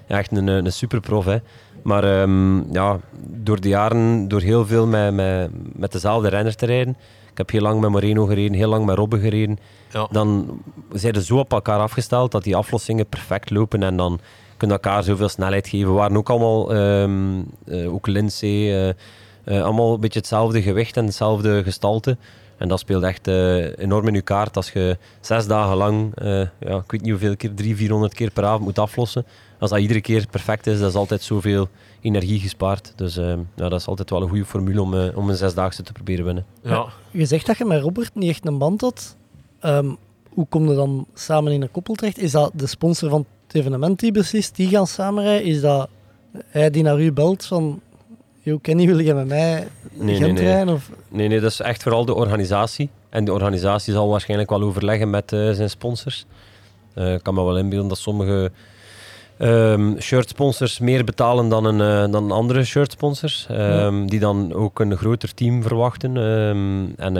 echt een, een superprof. Hè. Maar ehm, ja, door de jaren, door heel veel met, met, met dezelfde renner te rijden, Ik heb heel lang met Moreno gereden, heel lang met Robben gereden. Ja. Dan zijn ze zo op elkaar afgesteld dat die aflossingen perfect lopen en dan kunnen elkaar zoveel snelheid geven. We waren ook allemaal, eh, ook Lindsay, eh, eh, allemaal een beetje hetzelfde gewicht en hetzelfde gestalte. En dat speelt echt eh, enorm in je kaart als je zes dagen lang, eh, ja, ik weet niet hoeveel keer, drie, vierhonderd keer per avond moet aflossen. Als dat iedere keer perfect is, dat is altijd zoveel energie gespaard. Dus ja, dat is altijd wel een goede formule om, om een zesdaagse te proberen winnen. Ja. Je zegt dat je met Robert niet echt een band had. Ehm, hoe kom je dan samen in een koppel terecht? Is dat de sponsor van het evenement die beslist, die gaan samenrijden? Is dat hij die naar u belt van... Yo, Kenny, wil je met mij Nee, Gent nee, rijden? Of... Nee, nee, dat is echt vooral de organisatie. En de organisatie zal waarschijnlijk wel overleggen met eh, zijn sponsors. Eh, ik kan me wel inbeelden dat sommige ehm shirtsponsors meer betalen dan een, eh, dan andere shirtsponsors. ehm, Die dan ook een groter team verwachten. Ehm, en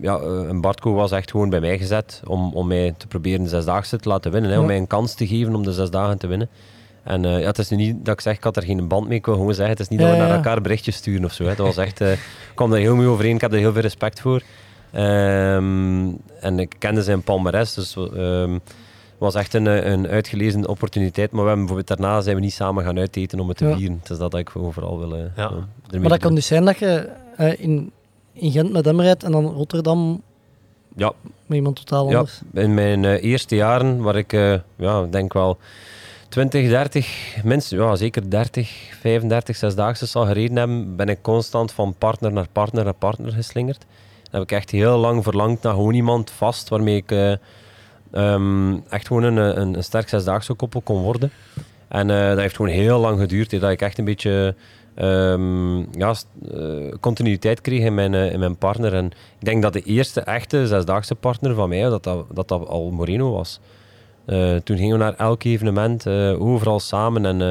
ja, eh, en Bartko was echt gewoon bij mij gezet om, om mij te proberen de zesdaagse te laten winnen. Hè, om mij een kans te geven om de zes dagen te winnen. En eh, ja, het is nu niet dat ik zeg, ik had er geen band mee. Ik wil gewoon zeggen, het is niet dat Ja, we naar ja. elkaar berichtjes sturen of zo. Hè. Dat was echt, eh, ik kwam daar heel mooi overeen. Ik heb er heel veel respect voor. Ehm, en ik kende zijn palmares, dus ehm, het was echt een, eh, een uitgelezen opportuniteit. Maar we hebben bijvoorbeeld daarna zijn we niet samen gaan uiteten om het te Ja. vieren. Het is dat ik overal wil. Ja. ja, Maar dat kan dus zijn dat je in, in Gent met hem rijdt en dan Rotterdam Ja. met iemand totaal Ja, anders. in mijn eh, eerste jaren, waar ik eh, ja, ik denk wel 20, 30, minstens, ja, zeker 30, 35, zesdaagse zal gereden hebben, ben ik constant van partner naar partner naar partner geslingerd. Dan heb ik echt heel lang verlangd naar gewoon iemand vast waarmee ik eh, ehm, echt gewoon een, een, een sterk zesdaagse koppel kon worden. En eh, dat heeft gewoon heel lang geduurd, dat ik echt een beetje ehm, ja, eh, continuïteit kreeg in mijn, in mijn partner. En ik denk dat de eerste echte zesdaagse partner van mij, dat, dat, dat al Moreno was. Eh, toen gingen we naar elk evenement, eh, overal samen. En eh,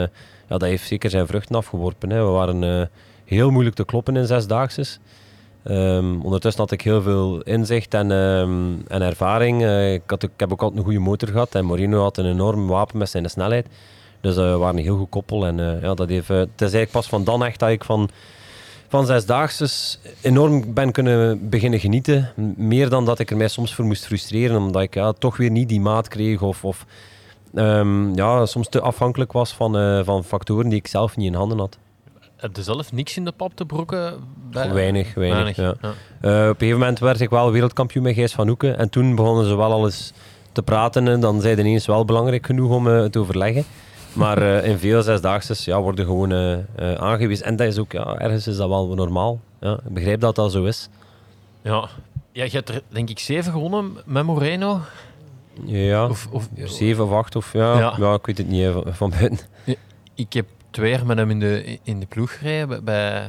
ja, dat heeft zeker zijn vruchten afgeworpen. Hè. We waren heel moeilijk te kloppen in zesdaagses. Ehm, ondertussen had ik heel veel inzicht en, ehm, en ervaring. Ik, had, ik heb ook altijd een goede motor gehad. En Moreno had een enorm wapen met zijn snelheid. Dus we waren een heel goed koppel. En ja, dat heeft, het is eigenlijk pas van dan echt dat ik van, van zesdaagses enorm ben kunnen beginnen genieten. Meer dan dat ik er mij soms voor moest frustreren. Omdat ik ja, toch weer niet die maat kreeg. Of, of ehm, ja, soms te afhankelijk was van, eh, van factoren die ik zelf niet in handen had. Heb je zelf niks in de pap te brokken? Bij... Weinig, weinig. ja. ja. Eh, op een gegeven moment werd ik wel wereldkampioen met Gijs van Hoeken. En toen begonnen ze wel al eens te praten. En dan zijn ineens wel belangrijk genoeg om eh, te overleggen. Maar eh, in veel zesdaagses ja, worden gewoon eh, aangewezen. En dat is ook, ja, ergens is dat wel normaal. Ja, ik begrijp dat dat zo is. Ja. ja, je hebt er denk ik zeven gewonnen met Moreno. Ja, Of, of, zeven of acht of ja, Ja. ja. ik weet het niet van, van buiten. Ik heb twee jaar met hem in de, in de ploeg gereden bij- bij,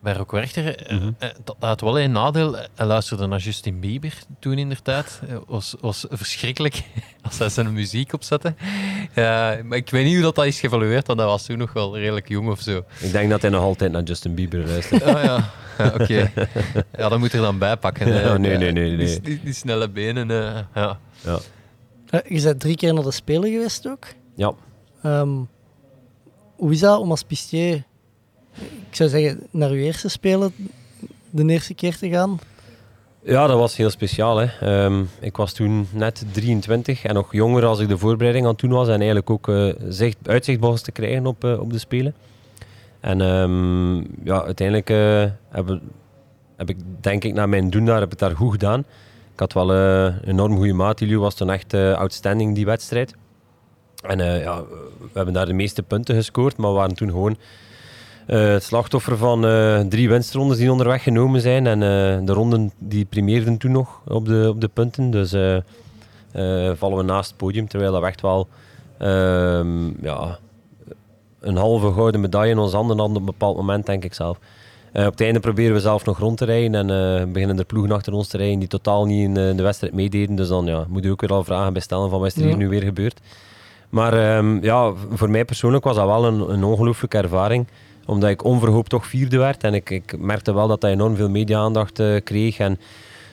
bij Rock Werchter. Eh, Mhm. eh, Dat had wel een nadeel. Hij luisterde naar Justin Bieber toen in der tijd. Eh, was, was verschrikkelijk als hij zijn muziek opzette. Ja, maar ik weet niet hoe dat, dat is geëvalueerd, want hij was toen nog wel redelijk jong of zo. Ik denk dat hij nog altijd naar Justin Bieber luistert. Ah ja, ja oké. Ja, dat moet er dan bij pakken. Ja, nee, nee, nee, Die, nee. die, die snelle benen. eh, ja. Ja. Je bent drie keer naar de Spelen geweest ook. ja. Ehm, hoe is dat om als pistier, ik zou zeggen, naar uw eerste Spelen de eerste keer te gaan? Ja, dat was heel speciaal. Hè. Ehm, ik was toen net 23 en nog jonger als ik de voorbereiding aan toen was. En eigenlijk ook eh, zicht, uitzicht begon te krijgen op, eh, op de Spelen. En ehm, ja, uiteindelijk eh, heb, heb ik, denk ik, naar mijn doen daar, heb ik daar goed gedaan. Ik had wel een enorm goede maat. Jullie was toen echt outstanding, die wedstrijd. En eh, ja, we hebben daar de meeste punten gescoord, maar we waren toen gewoon eh, het slachtoffer van eh, drie winstrondes die onderweg genomen zijn. En de ronden die primeerden toen nog op de, op de punten. Dus vallen we naast het podium, terwijl dat we echt wel ehm, ja, een halve gouden medaille in onze handen hadden op een bepaald moment, denk ik zelf. Op het einde proberen we zelf nog rond te rijden en beginnen er ploegen achter ons te rijden die totaal niet in de wedstrijd meededen. Dus dan ja, moet je ook weer al vragen bij stellen van wat is er hier Ja. nu weer gebeurd. Maar ehm, ja, voor mij persoonlijk was dat wel een, een ongelooflijke ervaring. Omdat ik onverhoopt toch vierde werd. En ik, ik merkte wel dat dat enorm veel media-aandacht eh, kreeg. En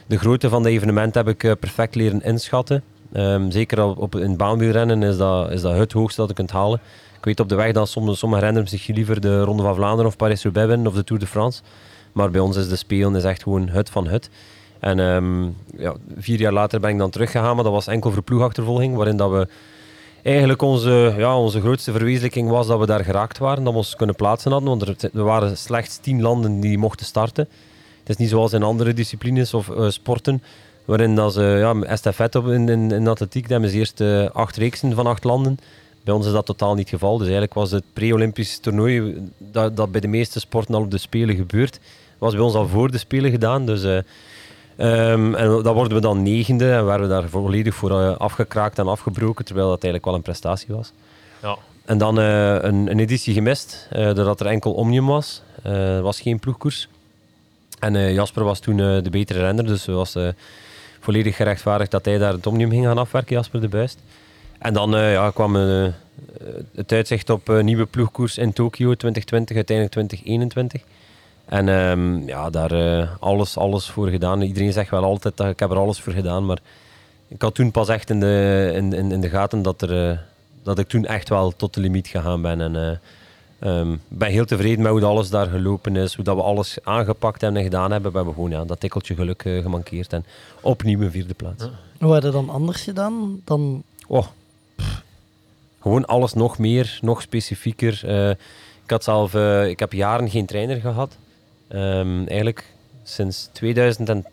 de grootte van het evenement heb ik eh, perfect leren inschatten. Ehm, zeker op, op, in baanwielrennen is dat, is dat het hoogste dat je kunt halen. Ik weet op de weg dat sommige, sommige renners zich liever de Ronde van Vlaanderen of Paris-Roubaix winnen of de Tour de France. Maar bij ons is de spelen is echt gewoon hut van hut. En ehm, ja, vier jaar later ben ik dan teruggegaan, maar dat was enkel voor ploegachtervolging, waarin dat we eigenlijk onze, ja, onze grootste verwezenlijking was dat we daar geraakt waren, dat we ons kunnen plaatsen hadden, want er, waren slechts tien landen die mochten starten. Het is niet zoals in andere disciplines of eh, sporten, waarin dat ze, ja, estafette in, in, in atletiek, dat ze eerst eh, acht reeksen van acht landen. Bij ons is dat totaal niet het geval. Dus eigenlijk was het pre-Olympisch toernooi, dat, dat bij de meeste sporten al op de Spelen gebeurt, was bij ons al voor de Spelen gedaan. Dus, eh, ehm, en dan worden we dan negende en werden we daar volledig voor eh, afgekraakt en afgebroken, terwijl dat eigenlijk wel een prestatie was. Ja. En dan eh, een, een editie gemist, eh, doordat er enkel Omnium was. Er was geen ploegkoers. En Jasper was toen de betere renner, dus het was volledig gerechtvaardigd dat hij daar het Omnium ging gaan afwerken, Jasper de Buist. En dan ja, kwam het uitzicht op nieuwe ploegkoers in Tokio 2020, uiteindelijk 2021. En ehm, ja, daar eh, alles, alles voor gedaan. Iedereen zegt wel altijd dat ik heb er alles voor gedaan, maar ik had toen pas echt in de, in, in, in de gaten dat, er, eh, dat ik toen echt wel tot de limiet gegaan ben. En eh, ehm, ik ben heel tevreden met hoe dat alles daar gelopen is, hoe dat we alles aangepakt hebben en gedaan hebben. We hebben gewoon ja, dat tikkeltje geluk gemankeerd en opnieuw een vierde plaats. Hoe had je dan anders gedaan dan... Oh, pff. gewoon alles nog meer, nog specifieker. Ik had zelf, ik heb jaren geen trainer gehad. Ehm, eigenlijk sinds 2011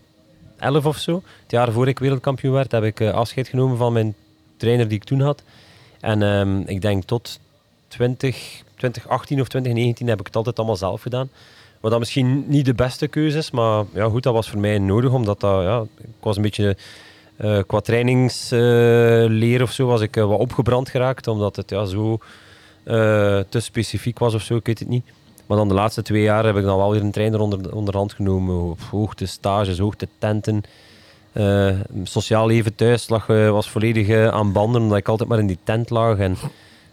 of zo, het jaar voor ik wereldkampioen werd, heb ik eh, afscheid genomen van mijn trainer die ik toen had. En ehm, ik denk tot 20, 2018 of 2019 heb ik het altijd allemaal zelf gedaan. Wat dat misschien niet de beste keuze is, maar ja, goed, dat was voor mij nodig, omdat dat, ja, ik was een beetje eh, qua trainingsleer of zo was ik eh, wat opgebrand geraakt, omdat het ja, zo eh, te specifiek was of zo, ik weet het niet. Maar dan de laatste twee jaar heb ik dan wel weer een trainer onder, onderhand genomen. Hoogte stages, hoogte tenten. Eh, sociaal leven thuis lag, eh, was volledig eh, aan banden, omdat ik altijd maar in die tent lag. En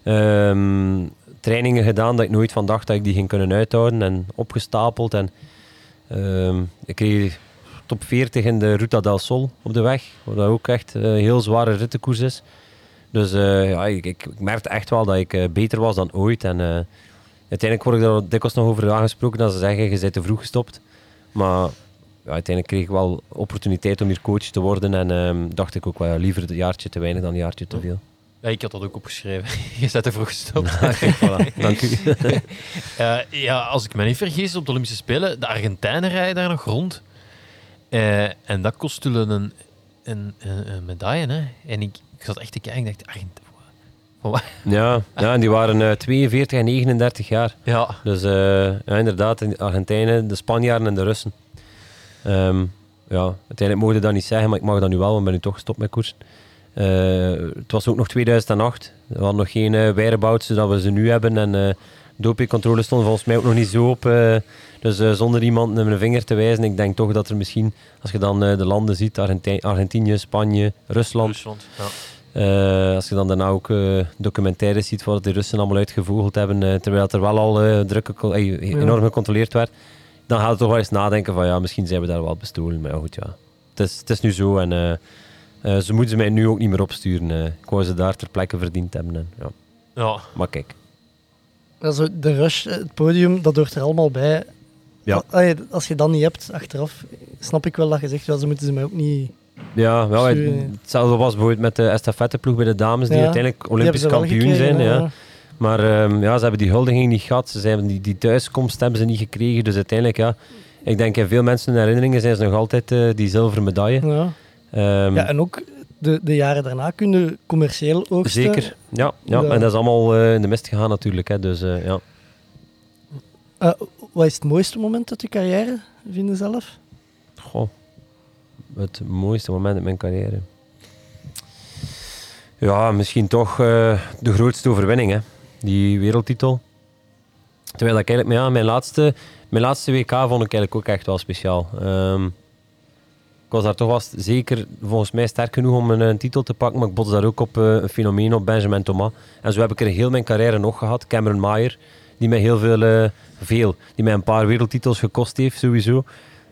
ehm, trainingen gedaan dat ik nooit van dacht dat ik die ging kunnen uithouden. En opgestapeld. En ehm, ik kreeg top 40 in de Ruta del Sol op de weg. Wat ook echt een heel zware rittenkoers is. Dus eh, ja, ik, ik, merkte echt wel dat ik eh, beter was dan ooit. En eh, uiteindelijk word ik daar dikwijls nog over aangesproken dat ze zeggen, je bent te vroeg gestopt. Maar ja, uiteindelijk kreeg ik wel opportuniteit om hier coach te worden. En ehm, dacht ik ook wel, ja, liever een jaartje te weinig dan een jaartje te veel. Ja, ik had dat ook opgeschreven. Je zet er vroeg gestopt. Voilà. Dank u. Eh, ja, als ik me niet vergis, op de Olympische Spelen, de Argentijnen rijden daar nog rond. Eh, en dat kost toen een, een, een, een medaille. Hè? En ik, ik zat echt te kijken en dacht, Argent-? Ja, ja, en die waren eh, 42 en 39 jaar. Ja, Dus eh, ja, inderdaad, de Argentijnen, de Spanjaarden en de Russen. Ehm, ja, uiteindelijk mogen je dat niet zeggen, maar ik mag dat nu wel, want ik ben nu toch gestopt met koersen. Eh, het was ook nog 2008. We hadden nog geen uh, whereabouts zodat we ze nu hebben. En eh dopingcontrole stond volgens mij ook nog niet zo op. eh, dus eh, zonder iemand met een vinger te wijzen, ik denk toch dat er misschien, als je dan eh, de landen ziet, Argentinië, Spanje, Rusland, Rusland. Ja. Eh, als je dan daarna ook eh, documentaires ziet wat de Russen allemaal uitgevogeld hebben, eh, terwijl het er wel al eh, druk gecon- eh, enorm gecontroleerd werd, dan gaat het toch wel eens nadenken van ja, misschien zijn we daar wel bestolen. Maar ja, goed, ja. Het is, het is nu zo en eh, eh, ze moeten ze mij nu ook niet meer opsturen. eh. ik wou ze daar ter plekke verdiend hebben. En, ja. Ja. Maar kijk, Also, de rush, het podium, dat hoort er allemaal bij. Ja. Ja, Als je dat niet hebt, achteraf, snap ik wel dat je zegt, ja, ze moeten ze mij ook niet... ja, wel, het- hetzelfde was bijvoorbeeld met de estafetteploeg bij de dames, die Ja. uiteindelijk Olympisch kampioen gekregen, zijn. Ja. Maar ehm, ja, ze hebben die huldiging niet gehad. Ze hebben die, die thuiskomst hebben ze niet gekregen. Dus uiteindelijk, ja, ik denk in veel mensen in herinneringen zijn ze nog altijd eh, die zilveren medaille. Ja. Ehm, ja, en ook de, de jaren daarna kunnen commercieel oogsten. zeker. Ja, ja, en dat is allemaal eh, in de mist gegaan natuurlijk. Hè, dus eh, ja. Wat is het mooiste moment uit je carrière, vinden zelf? Goh, het mooiste moment in mijn carrière. Ja, misschien toch eh, de grootste overwinning, hè. die wereldtitel. Terwijl ik eigenlijk, ja, mijn laatste, mijn laatste WK vond ik eigenlijk ook echt wel speciaal. Ehm, ik was daar toch wel zeker volgens mij sterk genoeg om een, titel te pakken, maar ik botte daar ook op eh, een fenomeen op Benjamin Thomas. En zo heb ik er heel mijn carrière nog gehad. Cameron Mayer, die mij heel veel, eh, veel, die mij een paar wereldtitels gekost heeft sowieso.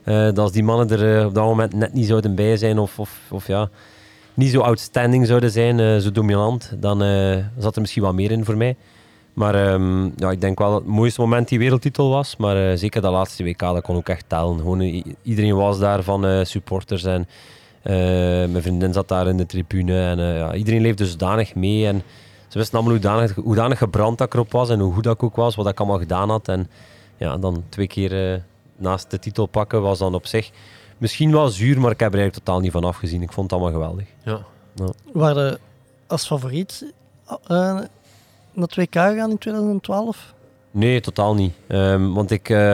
Eh, dat als die mannen er eh, op dat moment net niet zouden bij zijn of, of, of ja, niet zo outstanding zouden zijn, eh, zo dominant, dan zat er misschien wat meer in voor mij. Maar ehm, ja, ik denk wel dat het mooiste moment die wereldtitel was. Maar zeker dat laatste WK, dat kon ook echt tellen. Gewoon, iedereen was daar van supporters. En mijn vriendin zat daar in de tribune. En ja, iedereen leefde zodanig mee. En ze wisten allemaal hoe danig, gebrand dat ik erop was. En hoe goed dat ik ook was. Wat ik allemaal gedaan had. En ja, dan twee keer naast de titel pakken was dan op zich misschien wel zuur. Maar ik heb er eigenlijk totaal niet van afgezien. Ik vond het allemaal geweldig. Ja. Waren als favoriet eh, naar het WK gegaan in 2012? Nee, totaal niet. Ehm, want ik, eh,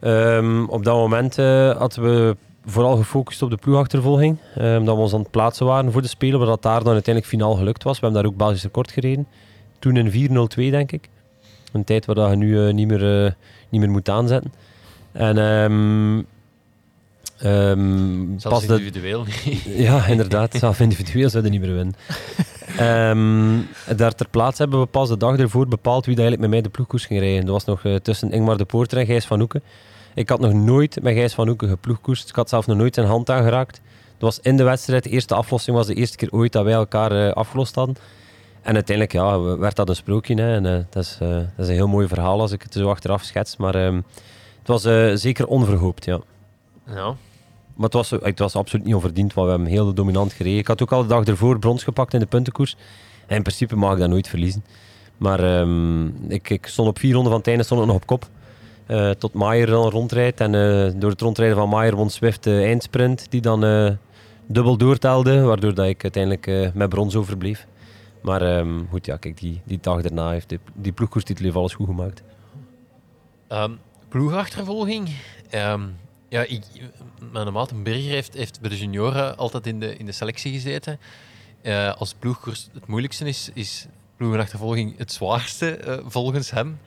ehm, op dat moment eh, hadden we vooral gefocust op de ploegachtervolging. Ehm, dat we ons aan het plaatsen waren voor de Spelen, waar dat daar dan uiteindelijk finaal gelukt was. We hebben daar ook Belgisch record gereden. Toen in 4.02, denk ik. Een tijd waar dat je nu eh, niet, meer, eh, niet meer moet aanzetten. En ehm, ehm, Zelfs pas individueel ja, inderdaad. Zelf individueel zouden niet meer winnen. Ehm, daar ter plaatse hebben we pas de dag ervoor bepaald wie dat eigenlijk met mij de ploegkoers ging rijden. Dat was nog eh, tussen Ingmar de Poorter en Gijs van Hoeken. Ik had nog nooit met Gijs van Hoeken geploegkoerst. Ik had zelf nog nooit zijn hand aangeraakt. Dat was in de wedstrijd. De eerste aflossing was de eerste keer ooit dat wij elkaar eh, afgelost hadden. En uiteindelijk ja, werd dat een sprookje. Hè. En, eh, dat, is, dat is een heel mooi verhaal als ik het zo achteraf schets. Maar ehm, het was eh, zeker onverhoopt, ja. Ja. Maar het was, het was absoluut niet onverdiend, want we hebben heel dominant gereden. Ik had ook al de dag ervoor brons gepakt in de puntenkoers. En in principe mag ik dat nooit verliezen. Maar ehm, ik, ik stond op vier ronden van het einde stond ik nog op kop. Eh, tot Maier dan rondrijdt. En eh, door het rondrijden van Maier won Swift de eindsprint, die dan eh, dubbel doortelde. Waardoor dat ik uiteindelijk eh, met brons overbleef. Maar ehm, goed, ja, kijk, die, die dag daarna heeft die, die ploegkoerstitel heeft alles goed gemaakt. Ehm, ploegachtervolging. Ehm, ja, ik, mijn maat Berger heeft, heeft bij de junioren altijd in de, in de selectie gezeten. Eh, als ploegkoers het moeilijkste is, is ploegachtervolging het zwaarste eh, volgens hem.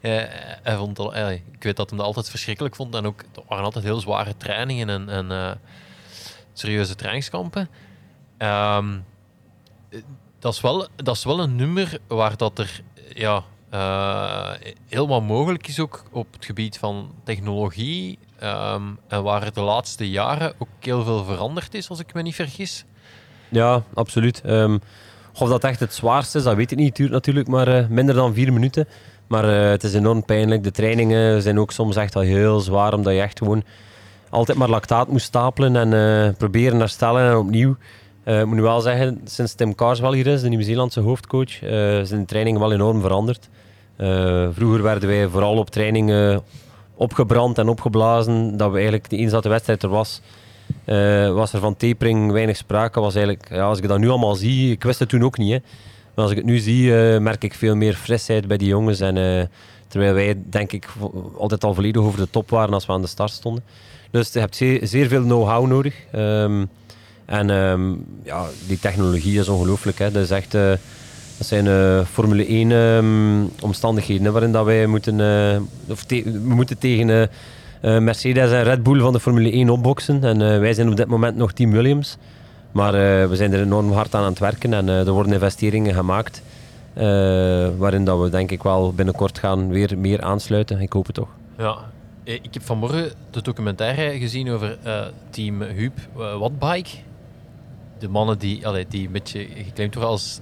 Eh, hij vond ik weet dat hij dat altijd verschrikkelijk vond. En ook, er waren altijd heel zware trainingen en, en serieuze trainingskampen. Ehm, eh, dat, is wel, dat is wel een nummer waar dat er ja, eh, heel wat mogelijk is ook op het gebied van technologie. ehm, en waar de laatste jaren ook heel veel veranderd is, als ik me niet vergis. Ja, absoluut. Ehm, of dat echt het zwaarste is, dat weet ik niet. Het duurt natuurlijk maar eh, minder dan vier minuten. Maar eh, het is enorm pijnlijk. De trainingen zijn ook soms echt al heel zwaar, omdat je echt gewoon altijd maar lactaat moet stapelen en proberen herstellen en opnieuw. Eh, ik moet nu wel zeggen, sinds Tim Carswell hier is, de Nieuw-Zeelandse hoofdcoach, eh, zijn de trainingen wel enorm veranderd. Eh, vroeger werden wij vooral op trainingen opgebrand en opgeblazen, dat we eigenlijk, eens dat de wedstrijd er was, eh, was er van tapering weinig sprake. Was eigenlijk, ja, als ik dat nu allemaal zie, ik wist het toen ook niet. Hè. Maar als ik het nu zie, eh, merk ik veel meer frisheid bij die jongens. En, eh, terwijl wij, denk ik, altijd al volledig over de top waren als we aan de start stonden. Dus je hebt zeer, zeer veel know-how nodig. Ehm, en ehm, ja, die technologie is ongelooflijk. Hè. Dat, is echt, eh, dat zijn eh, Formule 1 ehm, waarin dat wij moeten, eh, of we moeten tegen Mercedes en Red Bull van de Formule 1 opboksen. En wij zijn op dit moment nog Team Williams. Maar we zijn er enorm hard aan aan het werken en er worden investeringen gemaakt. waarin dat we denk ik wel binnenkort gaan weer meer aansluiten. Ik hoop het toch. Ja. Ik heb vanmorgen de documentaire gezien over team Huub Wattbike. De mannen die, allee, die een beetje geclaimd worden als...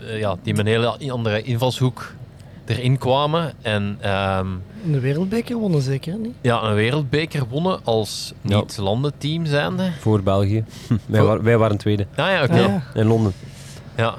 eh, eh, ja, die met een hele andere invalshoek erin kwamen. En ehm, De wereldbeker wonnen zeker, niet? ja, een wereldbeker wonnen als Ja. niet-landenteam zijnde. Voor België. wij, Voor- wa- wij waren tweede Ah ja, oké. Ah, ja. in Londen. Ja,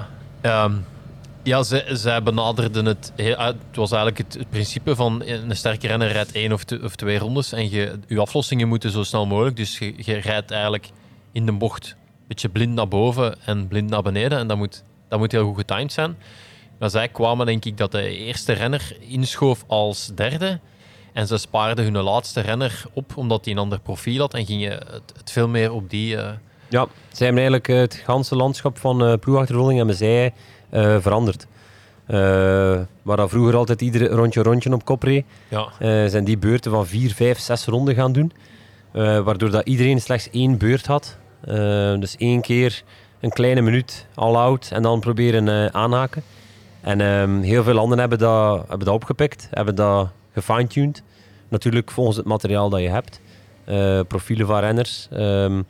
ja zij, zij benaderden het. heel- eh, Het was eigenlijk het, het principe van een sterke renner rijdt één of, te- of twee rondes. En je, je aflossingen moeten zo snel mogelijk. Dus je, je rijdt eigenlijk in de bocht een beetje blind naar boven en blind naar beneden. En dat moet, dat moet heel goed getimed zijn. Maar zij kwamen, denk ik, dat de eerste renner inschoof als derde. En ze spaarden hun laatste renner op omdat hij een ander profiel had. En gingen het, het veel meer op die. eh, Ja, zij hebben eigenlijk het ganse landschap van eh ploegachterrolling hebben zij eh, veranderd. Eh, waar dat vroeger altijd iedere rondje rondje op kop reed, ja, zijn die beurten van vier, vijf, zes ronden gaan doen. Waardoor dat iedereen slechts één beurt had. Eh, dus één keer een kleine minuut all-out en dan proberen eh, aanhaken. En ehm, heel veel landen hebben dat, hebben dat opgepikt, hebben dat gefine-tuned. Natuurlijk volgens het materiaal dat je hebt. Eh, profielen van renners. Ehm,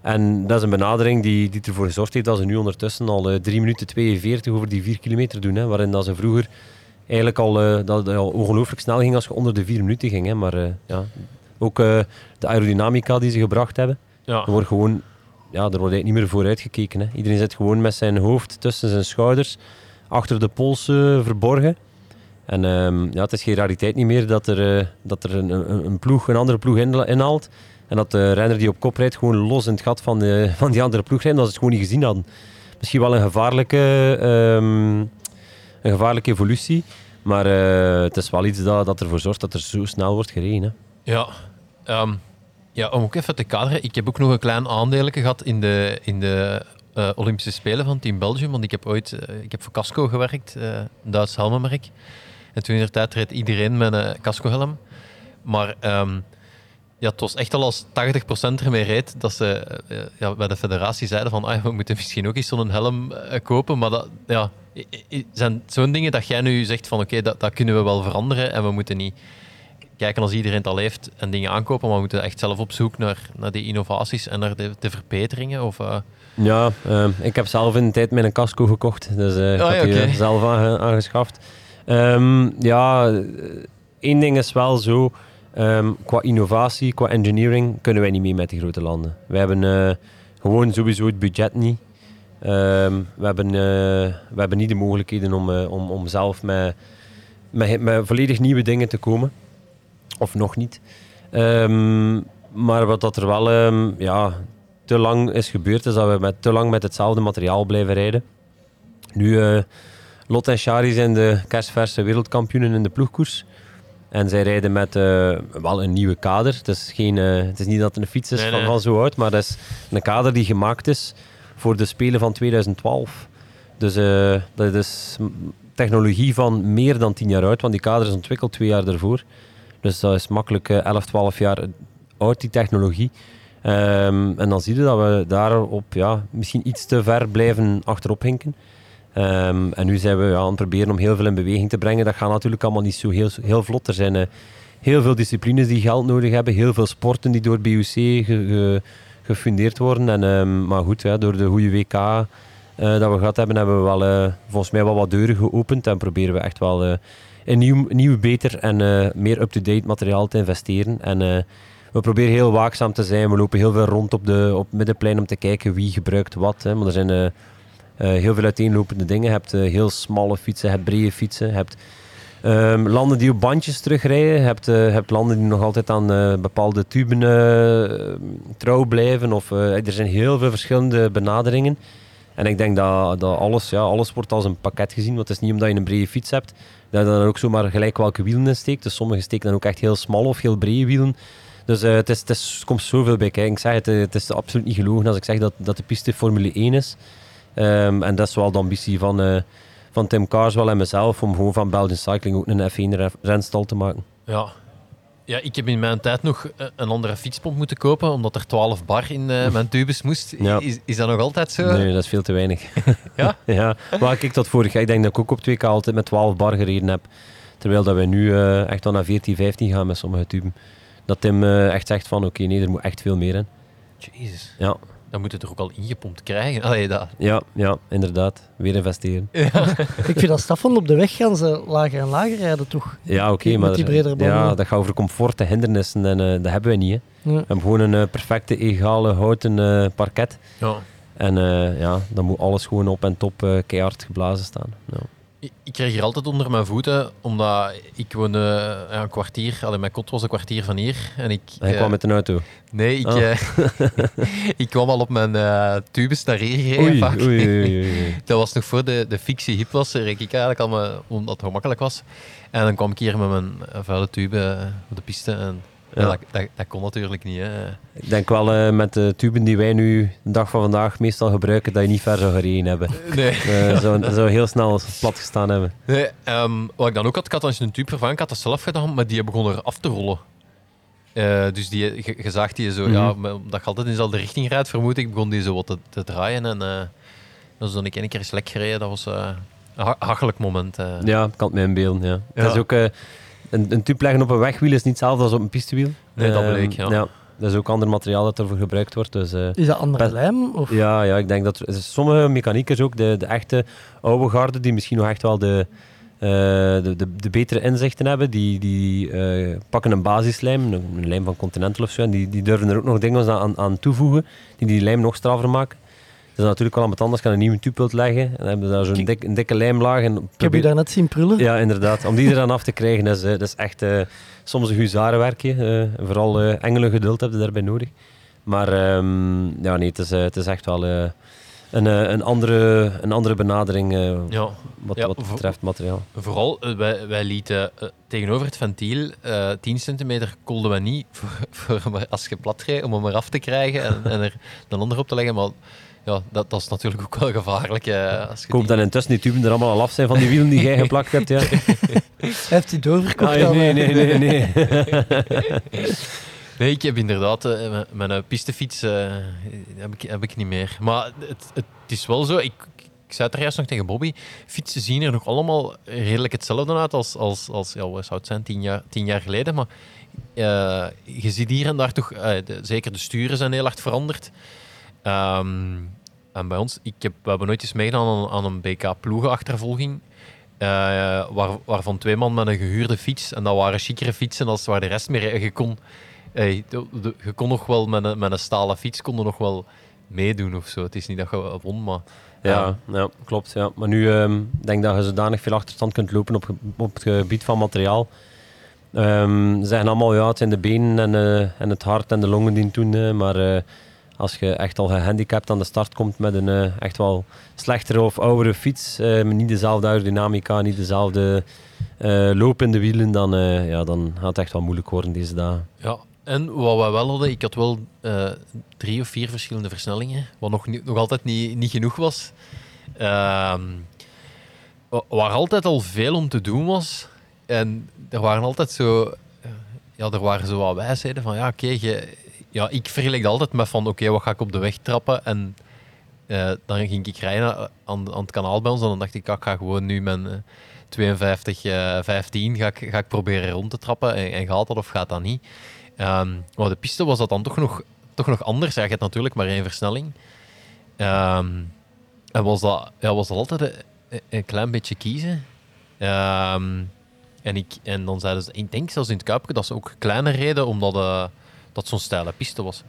en dat is een benadering die, die ervoor gezorgd heeft dat ze nu ondertussen al eh, 3 minuten 42 over die 4 kilometer doen. Hè, waarin dat ze vroeger eigenlijk al, dat al ongelooflijk snel ging als je onder de vier minuten ging. Hè. Maar ja, ook de aerodynamica die ze gebracht hebben. Ja. Er wordt gewoon, ja, er wordt eigenlijk niet meer vooruit gekeken. Hè. Iedereen zit gewoon met zijn hoofd tussen zijn schouders, achter de pols eh, verborgen. En ehm, ja, het is geen rariteit niet meer dat er, eh, dat er een, een, een ploeg een andere ploeg inhaalt. En dat de renner die op kop rijdt gewoon los in het gat van, de, van die andere ploeg rijdt, omdat ze het gewoon niet gezien hadden. Misschien wel een gevaarlijke, ehm, een gevaarlijke evolutie. Maar eh, het is wel iets dat, dat ervoor zorgt dat er zo snel wordt gereden. Hè. Ja, ehm, ja, om ook even te kaderen. Ik heb ook nog een klein aandeletje gehad in de, in de eh, Olympische Spelen van Team Belgium. Want ik heb ooit eh, ik heb voor Casco gewerkt, eh, een Duits helmenmerk. En toen in de tijd reed iedereen met een casco-helm. Maar ehm, ja, het was echt al als 80% ermee reed dat ze ja, bij de federatie zeiden van ah, we moeten misschien ook eens zo'n helm kopen. Maar dat ja, zijn zo'n dingen dat jij nu zegt van oké, dat, dat kunnen we wel veranderen en we moeten niet kijken als iedereen het al heeft en dingen aankopen, maar we moeten echt zelf op zoek naar, naar die innovaties en naar de, de verbeteringen. Of, eh, Ja, ehm, ik heb zelf in de tijd mijn casco gekocht. Dus eh, ik Oh, heb ja, die oké. eh, zelf aange- aangeschaft. Ehm, ja, één ding is wel zo. ehm, qua innovatie, qua engineering, kunnen wij niet mee met die grote landen. Wij hebben gewoon sowieso het budget niet. We, hebben, we hebben niet de mogelijkheden om, om, om zelf met, met, met volledig nieuwe dingen te komen. Of nog niet. Ehm, maar wat dat er wel ehm, ja, te lang is gebeurd, is dat we met, te lang met hetzelfde materiaal blijven rijden. Nu, eh Lot en Shari zijn de kerstverse wereldkampioenen in de ploegkoers. En zij rijden met eh, wel een nieuwe kader. Het is, geen, eh, het is niet dat het een fiets is Nee, van, nee. van zo oud, maar dat is een kader die gemaakt is voor de Spelen van 2012. Dus dat is technologie van meer dan 10 jaar oud, want die kader is ontwikkeld twee jaar daarvoor. Dus dat is makkelijk eh, 11, 12 jaar oud, die technologie. Ehm, en dan zie je dat we daarop ja, misschien iets te ver blijven achterop hinken. Ehm, en nu zijn we ja, aan het proberen om heel veel in beweging te brengen. Dat gaat natuurlijk allemaal niet zo heel, heel vlot. Er zijn eh, heel veel disciplines die geld nodig hebben. Heel veel sporten die door BUC ge- ge- gefundeerd worden. En, ehm, maar goed, door de goede WK eh, dat we gehad hebben, hebben we wel, eh, volgens mij wel wat deuren geopend. En proberen we echt wel eh, in nieuw, beter en eh, meer up-to-date materiaal te investeren. En eh, we proberen heel waakzaam te zijn. We lopen heel veel rond op, de, op middenplein om te kijken wie gebruikt wat. Hè. Maar er zijn... eh, heel veel uiteenlopende dingen. Je hebt heel smalle fietsen, hebt brede fietsen, hebt ehm, landen die op bandjes terugrijden, je hebt, hebt landen die nog altijd aan bepaalde tuben trouw blijven. Of, er zijn heel veel verschillende benaderingen. En ik denk dat, dat alles, ja, alles wordt als een pakket gezien. Want het is niet omdat je een brede fiets hebt, dat je dan ook zomaar gelijk welke wielen in steekt. Dus sommige steken dan ook echt heel smal of heel brede wielen. Dus eh, het, is, het komt zoveel bij kijken. Ik zeg het, eh, het is absoluut niet gelogen als ik zeg dat, dat de piste Formule 1 is. Ehm, en dat is wel de ambitie van, eh, van Tim Carswell en mezelf om gewoon van Belgian Cycling ook een F1-renstal te maken. ja. Ja, ik heb in mijn tijd nog eh, een andere fietspomp moeten kopen, omdat er 12 bar in eh, mijn tubus moest. Ja. Is, is dat nog altijd zo? Nee, dat is veel te weinig. Ja? ja. Maar kijk tot vorig jaar. Ik denk dat ik ook op 2K altijd met 12 bar gereden heb. Terwijl dat wij nu eh, echt wel naar 14, 15 gaan met sommige tuben. Dat Tim echt zegt van oké, nee, er moet echt veel meer in. Jezus. Ja, Dan moet het er ook al ingepompt krijgen. Allee, dat. ja, ja inderdaad. Weer investeren. Ik vind dat Stefan op de weg gaan ze lager en lager rijden, toch? Ja, oké, maar die bredere banden. ja, dat gaat over comfort en hindernissen en eh, dat hebben wij niet. Hè. Ja. We hebben gewoon een eh, perfecte, egale houten eh, parket. Ja. En eh, ja, dan moet alles gewoon op en top keihard geblazen staan. Ja. Ik, kreeg hier altijd onder mijn voeten, omdat ik woonde ja, een kwartier, allee, mijn kot was een kwartier van hier. En ik, Hij eh, kwam met een auto. Nee, ik, Oh. eh, ik kwam al op mijn eh tubus naar hier gereden. Oei. Dat was nog voor de, de fictie hip was, reed ik eigenlijk al, omdat het gemakkelijk was. En dan kwam ik hier met mijn eh, vuile tube eh, op de piste. En ja. Dat, dat, dat kon natuurlijk niet. Hè. Ik denk wel eh, met de tuben die wij nu de dag van vandaag meestal gebruiken, dat je niet ver zou gereden hebben. Nee. Eh zou, zou heel snel plat gestaan hebben. nee ehm, wat ik dan ook had, ik had dan eens een tube vervangen, ik had dat zelf gedaan, maar die begon er af te rollen. Eh, dus die, je, je zag die zo, Mhm. ja, maar omdat je altijd in dezelfde richting rijdt, vermoed ik, begon die zo wat te, te draaien. En eh dat is dan een keer lek gereden, dat was eh, een ha- hachelijk moment. eh. Ja, ik kan het me inbeelden. Ja. Ja. Het is ook, eh, een, een tube leggen op een wegwiel is niet hetzelfde als op een pistewiel. Nee, dat Ehm, bleek, ja. Dat is ook ander materiaal dat ervoor gebruikt wordt. Dus, eh, Is dat andere Best- lijm? Of? Ja, ja, ik denk dat er- sommige mechaniekers ook, de, de echte oude garde, die misschien nog echt wel de, de, de, de betere inzichten hebben. Die, die eh, pakken een basislijm, een, een lijm van Continental of zo, en die, die durven er ook nog dingen aan, aan toevoegen die die lijm nog straffer maken. Dat is natuurlijk al wat anders. Kan een nieuwe tubpult leggen en dan hebben we daar zo'n dik, een dikke lijmlaag. En Ik heb je daarnet zien prullen. Ja, inderdaad. Om die er dan af te krijgen, dat is, eh, dat is echt eh, soms een huzarenwerkje. eh vooral eh engelengeduld heb je daarbij nodig. Maar ehm, ja, nee, het is, eh, het is echt wel eh, een, eh, een, andere, een andere benadering eh, Ja, wat, Ja, wat betreft materiaal. Vooral, eh, wij, wij lieten tegenover het ventiel eh 10 centimeter koolden we niet voor, voor maar als je plat rijdt, om hem eraf te krijgen en, en er een ander op te leggen. Maar ja, dat, dat is natuurlijk ook wel gevaarlijk. eh, als je Ik hoop die- dat intussen die tuben er allemaal al af zijn van die wielen die jij geplakt hebt. Ja. Hij heeft die doorverkocht Ah, nee, nee, nee, nee. Nee, ik heb inderdaad eh, mijn- eh, pistefiets eh, heb, ik, heb ik niet meer. Maar het, het is wel zo, ik, ik zei het er juist nog tegen Bobby, fietsen zien er nog allemaal redelijk hetzelfde uit als, als, als ja, wat zou het zijn, tien jaar, tien jaar geleden. Maar je ziet hier en daar toch, zeker de sturen zijn heel hard veranderd. Ehm, en bij ons, ik heb, we hebben nooit eens meegedaan aan, een BK-ploegenachtervolging. waar, waarvan twee man met een gehuurde fiets. En dat waren chicere fietsen als waar de rest meer. Je kon, hey, de- de- je kon nog wel met een, met een stalen fiets kon nog wel meedoen of zo. Het is niet dat je won, maar. Ja, ja, klopt. Ja. Maar nu ehm, denk ik dat je zodanig veel achterstand kunt lopen op, op het gebied van materiaal. Ehm, ze zeggen allemaal, ja, het zijn de benen en, eh, en het hart en de longen die het doen. eh, maar eh, als je echt al gehandicapt aan de start komt met een eh, echt wel slechtere of oudere fiets, eh, niet dezelfde aerodynamica, niet dezelfde eh loop in de wielen, dan, eh, ja, dan gaat het echt wel moeilijk worden deze dagen. Ja, en wat we wel hadden, ik had wel eh, drie of vier verschillende versnellingen, wat nog, nog altijd niet, niet genoeg was. Wa- waar altijd al veel om te doen was. En er waren altijd zo... eh, Ja, er waren zo wat wijsheden van, ja, oké, ja, ik vergelijk altijd met van, oké, wat ga ik op de weg trappen? En eh, dan ging ik rijden aan, aan het kanaal bij ons en dan dacht ik, ik ga gewoon nu mijn... eh, 52, eh 15 ga ik, ga ik proberen rond te trappen. En, en gaat dat of gaat dat niet? Ehm, maar de piste was dat dan toch nog, toch nog anders. Ja, je hebt natuurlijk maar één versnelling. Ehm, en was dat, ja, was dat altijd een, een klein beetje kiezen. Ehm, en, ik, en dan zeiden ze, ik denk zelfs in het Kuipje dat ze ook kleiner reden, omdat eh, dat zo'n steile piste was.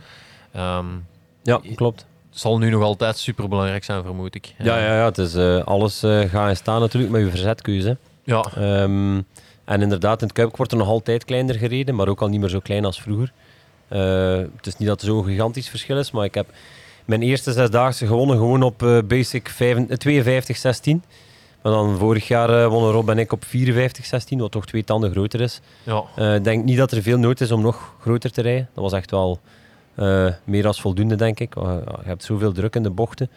Ja, klopt. het zal nu nog altijd super belangrijk zijn, vermoed ik. Ja, ja, ja het is, eh, alles eh gaat en staan natuurlijk met je verzetkeuze. ja. En inderdaad, in het Kuip wordt er nog altijd kleiner gereden, maar ook al niet meer zo klein als vroeger. Eh, het is niet dat er zo'n gigantisch verschil is, maar ik heb mijn eerste zesdaagse gewonnen gewoon op eh, basic 52-16. Maar dan vorig jaar eh, wonnen Rob en ik op 54-16, wat toch twee tanden groter is. ja. Eh, Ik denk niet dat er veel nood is om nog groter te rijden. Dat was echt wel eh, meer als voldoende, denk ik. Uh, je hebt zoveel druk in de bochten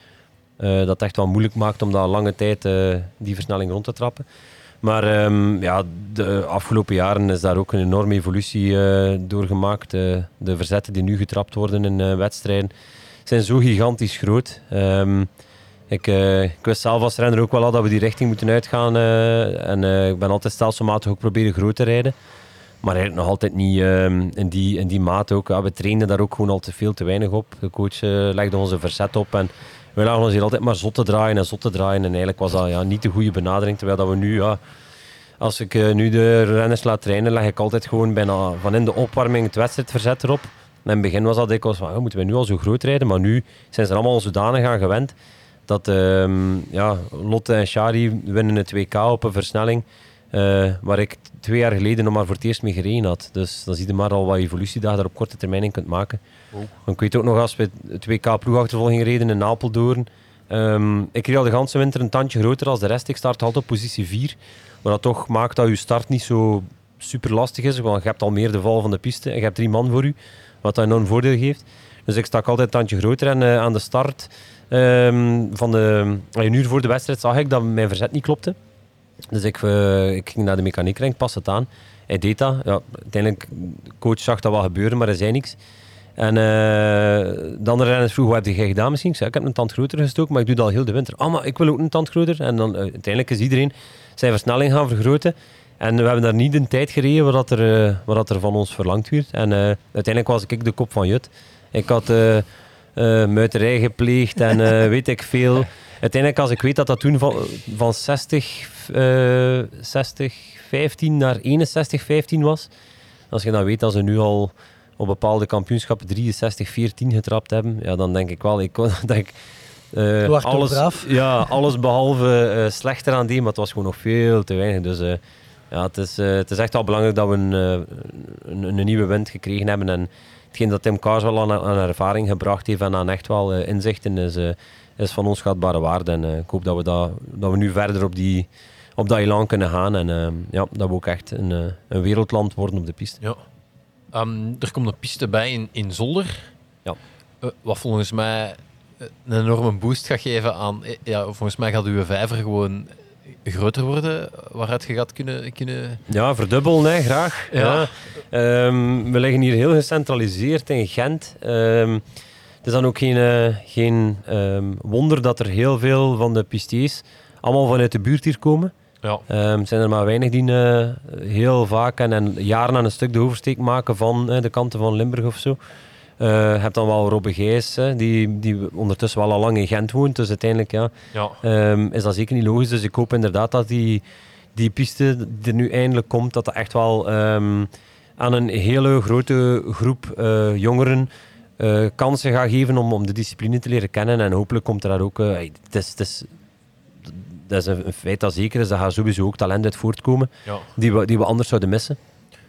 eh, dat het echt wel moeilijk maakt om daar lange tijd eh, die versnelling rond te trappen. Maar ehm, ja, de afgelopen jaren is daar ook een enorme evolutie eh, doorgemaakt. Eh, de verzetten die nu getrapt worden in eh, wedstrijden zijn zo gigantisch groot. Ehm, ik, eh, ik wist zelf als renner ook wel al dat we die richting moeten uitgaan. en ik ben altijd stelselmatig ook proberen groot te rijden. Maar eigenlijk nog altijd niet ehm, in, die, in die mate ook. We trainden daar ook gewoon al te veel te weinig op. De coach legde ons een verzet op en we lagen ons hier altijd maar zot te draaien en zot te draaien. En eigenlijk was dat ja, niet de goede benadering. Terwijl dat we nu, ja, als ik eh, nu de renners laat trainen, leg ik altijd gewoon bijna van in de opwarming het wedstrijdverzet erop. In het begin was dat dikwijls van, ja, moeten we nu al zo groot rijden? Maar nu zijn ze er allemaal zodanig aan gewend dat ehm, ja, Lotte en Shari winnen het WK op een versnelling. eh, waar ik twee jaar geleden nog maar voor het eerst mee gereden had. Dus dan zie je maar al wat evolutie daar op korte termijn in kunt maken. Ik weet ook nog, als we het WK ploegachtervolging reden in Apeldoorn. ehm ik reed al de ganse winter een tandje groter als de rest. Ik start altijd op positie 4. Maar dat toch maakt dat je start niet zo super lastig is. Want je hebt al meer de val van de piste en je hebt drie man voor u. Wat dat enorm voordeel geeft. Dus ik stak altijd een tandje groter. En eh, aan de start ehm, van de, een uur voor de wedstrijd zag ik dat mijn verzet niet klopte. Dus ik, eh, ik ging naar de ik pas het aan. Hij deed dat. Ja, uiteindelijk, de coach zag dat wel gebeuren, maar hij zei niks. En eh, de andere renners vroegen, wat heb jij gedaan misschien? Ik zei, ik heb een tand groter gestoken, maar ik doe dat al heel de winter. Ah, maar ik wil ook een tand groter. En dan eh, uiteindelijk is iedereen zijn versnelling gaan vergroten. En we hebben daar niet de tijd gereden wat, er, eh, wat er van ons verlangd werd. En uiteindelijk was ik de kop van Jut. Ik had muiterij gepleegd en weet ik veel. Uiteindelijk, als ik weet dat dat toen van, van 60, eh 60, 15 naar 61, 15 was. Als je dan weet dat ze nu al op bepaalde kampioenschappen 63, 14 getrapt hebben, ja, dan denk ik wel, ik kon- dat ik eh, alles, Braaf. ja, alles behalve eh, slechter aan deed, maar het was gewoon nog veel te weinig. Dus eh, ja, het is, eh, het is echt wel belangrijk dat we een, eh, een, een nieuwe wind gekregen hebben. En hetgeen dat Tim Kaars wel aan, aan ervaring gebracht heeft en aan echt wel eh, inzichten is, eh, is van onschatbare waarde. En eh, ik hoop dat we, dat, dat we nu verder op, die, op dat elan kunnen gaan. En ja, dat we ook echt een, een wereldland worden op de piste. Ja. Ehm, er komt een piste bij in, in Zolder. Ja. Eh, wat volgens mij eh, een enorme boost gaat geven aan... eh, Ja, volgens mij gaat uw vijver gewoon groter worden, waaruit je gaat kunnen... kunnen... Ja, verdubbelen, hè, graag. Ja. Ja. Ehm, we liggen hier heel gecentraliseerd in Gent. Ehm, het is dan ook geen, geen wonder dat er heel veel van de pistes allemaal vanuit de buurt hier komen. Ja. Ehm, het zijn er maar weinig die eh, heel vaak en, en jaren aan een stuk de oversteek maken van eh, de kanten van Limburg of zo. Eh, je hebt dan wel Robbe Gijs, die, die ondertussen wel al lang in Gent woont. Dus uiteindelijk ja, Ja. Ehm, is dat zeker niet logisch. Dus ik hoop inderdaad dat die, die piste die er nu eindelijk komt, dat dat echt wel ehm, aan een hele grote groep jongeren kansen gaat geven om, om de discipline te leren kennen. En hopelijk komt er daar ook... hey, het is, het is, dat is een, een feit dat zeker is. Daar gaat sowieso ook talent uit voortkomen Ja. die we, die we anders zouden missen.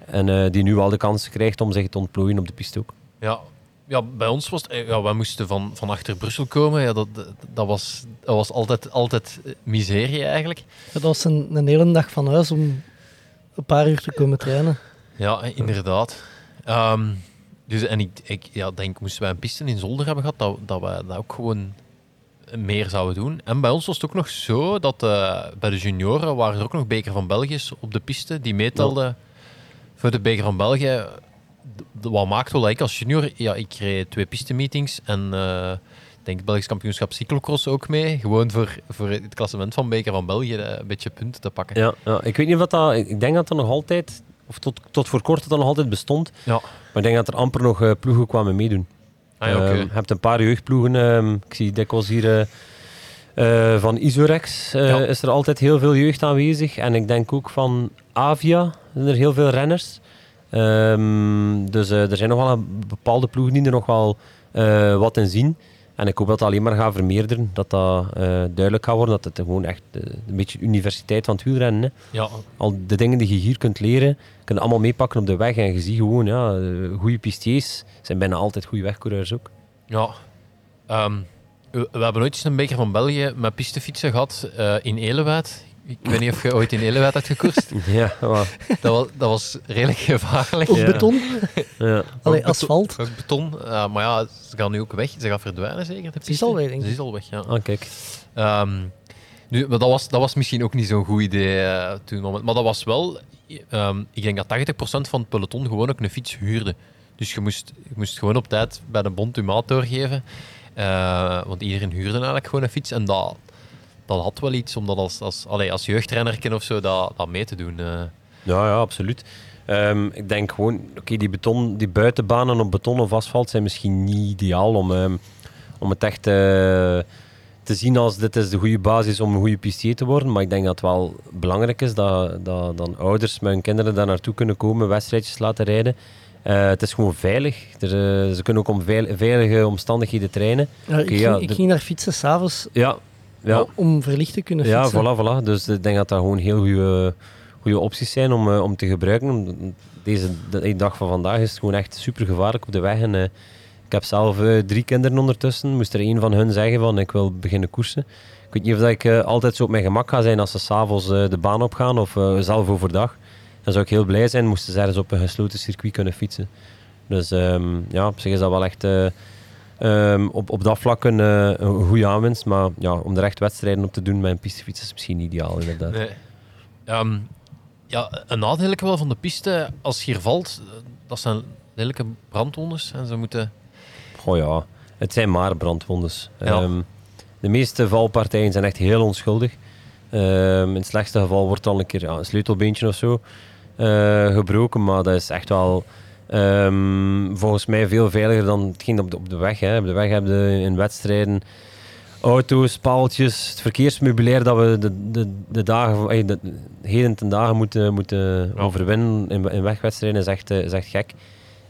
En eh, die nu al de kans krijgt om zich te ontplooien op de piste ook. Ja. Ja, bij ons was het... eh, Ja, wij moesten van, van achter Brussel komen. Ja, dat, dat, dat was, dat was altijd, altijd eh, miserie eigenlijk. Ja, dat was een, een hele dag van huis om een paar uur te komen trainen. Ja, inderdaad. Ehm, dus, en ik, ik ja, denk, moesten wij een piste in Zolder hebben gehad, dat, dat wij dat ook gewoon meer zouden doen. En bij ons was het ook nog zo dat eh, bij de junioren waren er ook nog Beker van België's op de piste die meetelden voor de Beker van België. Wat maakt wel dat ik als junior, ja, ik reed twee pistemeetings en eh, ik denk het Belgisch kampioenschap cyclocross ook mee. Gewoon voor, voor het klassement van Beker van België eh, een beetje punten te pakken. Ja, ja, ik weet niet of dat... Ik denk dat dat nog altijd... Of tot, tot voor kort dat dat nog altijd bestond. Ja. Maar ik denk dat er amper nog ploegen kwamen meedoen. Ah, ja, oké. Ehm, je hebt een paar jeugdploegen. ehm, ik zie dikwijls hier eh, eh, van Isorex eh, Ja. is er altijd heel veel jeugd aanwezig. En ik denk ook van Avia zijn er heel veel renners. Ehm, dus er zijn nog wel een bepaalde ploegen die er nog wel wat in zien. En ik hoop dat dat alleen maar gaat vermeerderen. Dat dat eh, duidelijk gaat worden. Dat het gewoon echt eh, een beetje universiteit van het wielrennen is. Ja, Al de dingen die je hier kunt leren, kun je allemaal meepakken op de weg. En je ziet gewoon, ja, eh, goede pistiers zijn bijna altijd goede wegcoureurs ook. Ja. Ehm, we, we hebben ooit eens een beker van België met pistefietsen gehad eh, in Elewaard. Ik weet niet of je ooit in Elewaard hebt gekoerst. Ja, maar, Dat was, dat was redelijk gevaarlijk. Ja. beton, ja. allee, beton. asfalt. Ook beton. Eh, maar ja, ze gaan nu ook weg. Ze gaan verdwijnen zeker. De Ze is al weg, denk Ze is al weg, ja. Ah, kijk. Ehm, nu, maar dat, was, dat was misschien ook niet zo'n goed idee eh, toen. moment. Maar dat was wel... ehm, ik denk dat 80% van het peloton gewoon ook een fiets huurde. Dus je moest, je moest gewoon op tijd bij de bond je maat doorgeven. Eh, want iedereen huurde eigenlijk gewoon een fiets. En dat, dat had wel iets om dat als, als, allee, als jeugdrenner of zo dat, dat mee te doen. eh. Ja, ja, absoluut. Ehm, ik denk gewoon, oké, die, beton, die buitenbanen op beton of asfalt zijn misschien niet ideaal om, ehm, om het echt eh, te zien als dit is de goede basis om een goede pistier te worden. Maar ik denk dat het wel belangrijk is dat, dat dan ouders met hun kinderen daar naartoe kunnen komen, wedstrijdjes laten rijden. Eh, het is gewoon veilig. Er, ze kunnen ook om veil- veilige omstandigheden trainen. Ja, ik, Oké, ging, ja, ik ging daar fietsen s'avonds Ja, ja. om verlicht te kunnen Ja, fietsen. voilà, voilà. Dus ik denk dat dat gewoon heel goede, goede opties zijn om, eh, om te gebruiken. Deze de dag van vandaag is het gewoon echt super gevaarlijk op de weg. En, eh, ik heb zelf eh, drie kinderen ondertussen. Moest er een van hun zeggen van ik wil beginnen koersen. Ik weet niet of dat ik altijd zo op mijn gemak ga zijn als ze s'avonds de baan opgaan of zelf overdag. Dan zou ik heel blij zijn moesten ze ergens op een gesloten circuit kunnen fietsen. Dus ehm, ja, op zich is dat wel echt eh, ehm, op, op dat vlak een, eh, een goede aanwinst. Maar ja, om er echt wedstrijden op te doen met een pistefiets is misschien niet ideaal inderdaad. Nee. Ehm, ja, een nadeel wel van de piste, als je hier valt, dat zijn lelijke brandwondes. En ze moeten... Goh ja, het zijn maar brandwondes. Ja. Ehm, de meeste valpartijen zijn echt heel onschuldig. In het slechtste geval wordt al een keer ja, een sleutelbeentje of zo eh, gebroken, maar dat is echt wel Ehm, volgens mij veel veiliger dan hetgeen op de, op de weg. Hè. Op de weg hebben we in wedstrijden auto's, paaltjes, het verkeersmeubilair dat we de, de, de dagen, eh, de, heden ten dagen moeten, moeten Ja. overwinnen in, in wegwedstrijden is echt, eh, is echt gek.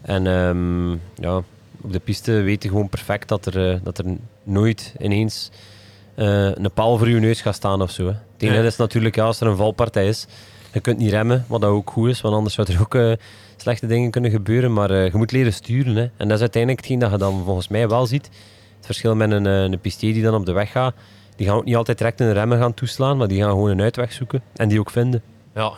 En ehm, ja, op de piste weet je gewoon perfect dat er, eh, dat er nooit ineens een paal voor je neus gaat staan of zo. Hè. Het enige is natuurlijk, ja, als er een valpartij is, je kunt niet remmen, wat dat ook goed is, want anders zou er ook slechte dingen kunnen gebeuren. Maar eh, je moet leren sturen. Hè. En dat is uiteindelijk hetgeen dat je dan volgens mij wel ziet. Het verschil met een, eh, een pistier die dan op de weg gaat, die gaan ook niet altijd direct een remmen gaan toeslaan, maar die gaan gewoon een uitweg zoeken en die ook vinden. Ja.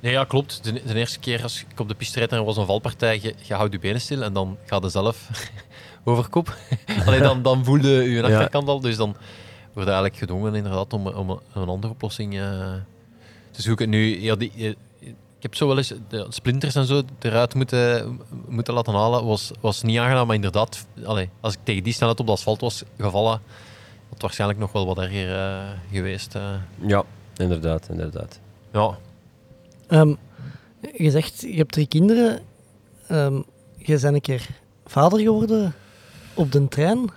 Nee, ja, klopt. De, de eerste keer als ik op de piste rijd en er was een valpartij, je, je houdt je benen stil en dan gaat je zelf over kop. Allee, dan, dan voelde je je achterkant al, dus dan word je eigenlijk gedwongen inderdaad om, om een, een andere oplossing eh, te zoeken. Nu, ja, die, ik heb zo wel eens de splinters en zo eruit moeten, moeten laten halen. Was, was niet aangenaam, maar inderdaad, allee, als ik tegen die snelheid op de asfalt was gevallen, had het waarschijnlijk nog wel wat erger eh, geweest. eh. Ja, inderdaad, inderdaad. ja, Ehm, je zegt, je hebt drie kinderen. Ehm, je bent een keer vader geworden op de trein.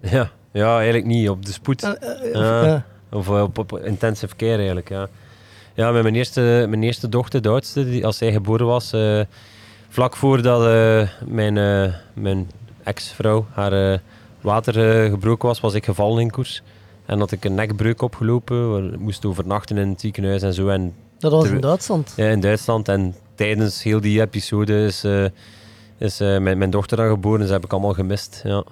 Ja, ja eigenlijk niet, op de spoed. Ja. of, Of op, op intensive care eigenlijk, ja. Ja, met mijn eerste, mijn eerste dochter, de oudste, die, als zij geboren was, eh, vlak voordat eh, mijn, eh, mijn ex-vrouw haar water gebroken was, was ik gevallen in koers. En had ik een nekbreuk opgelopen, we moesten overnachten in het ziekenhuis en zo. En dat was in Duitsland. ja, in Duitsland. En tijdens heel die episode is, is mijn, mijn dochter dan geboren, dus dat heb ik allemaal gemist. Ja.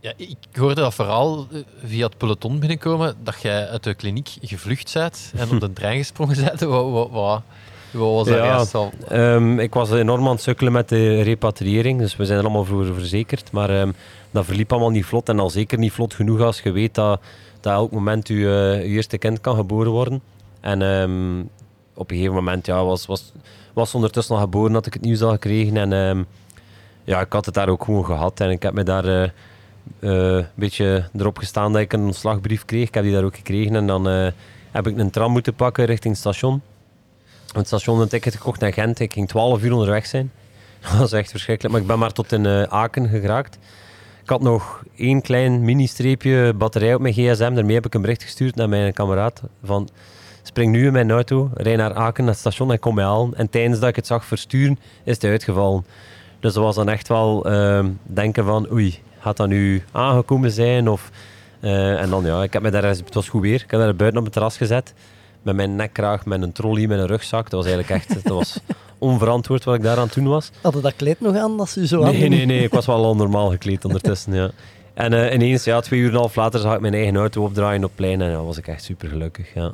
Ja, ik hoorde dat verhaal eh, via het peloton binnenkomen dat jij uit de kliniek gevlucht bent en op de trein gesprongen bent. Wat, wat, wat, wat was dat Ja. al? Ehm, ik was enorm aan het sukkelen met de repatriëring, dus we zijn er allemaal voor verzekerd. Maar ehm, dat verliep allemaal niet vlot en al zeker niet vlot genoeg als je weet dat, dat elk moment je, eh, eerste kind kan geboren worden. En ehm, op een gegeven moment ja, was, was, was ondertussen al geboren, had ik het nieuws al gekregen. En ja, ik had het daar ook gewoon gehad. En ik heb me daar eh, een beetje erop gestaan dat ik een ontslagbrief kreeg. Ik heb die daar ook gekregen. En dan eh, heb ik een tram moeten pakken richting het station. Het station een ticket gekocht naar Gent. Ik ging 12 uur onderweg zijn. Dat was echt verschrikkelijk. Maar ik ben maar tot in eh, Aken geraakt. Ik had nog één klein mini-streepje batterij op mijn gsm. Daarmee heb ik een bericht gestuurd naar mijn kameraad. Van, spring nu in mijn auto, rij naar Aken, naar het station en kom mij halen. En tijdens dat ik het zag versturen, is het uitgevallen. Dus dat was dan echt wel ehm, denken van, oei, gaat dat nu aangekomen zijn? Of, eh, en dan ja, ik heb me daar, het was goed weer, ik heb daar buiten op het terras gezet. Met mijn nekkraag, met een trolley, met een rugzak. Dat was eigenlijk echt, dat was onverantwoord wat ik daar aan het doen was. Hadden dat kleed nog aan dat ze zo aan Nee, nee, nee, ik was wel al normaal gekleed ondertussen, ja. En eh, ineens, ja, twee uur en een half later zag ik mijn eigen auto opdraaien op het plein en dan was ik echt super gelukkig, ja.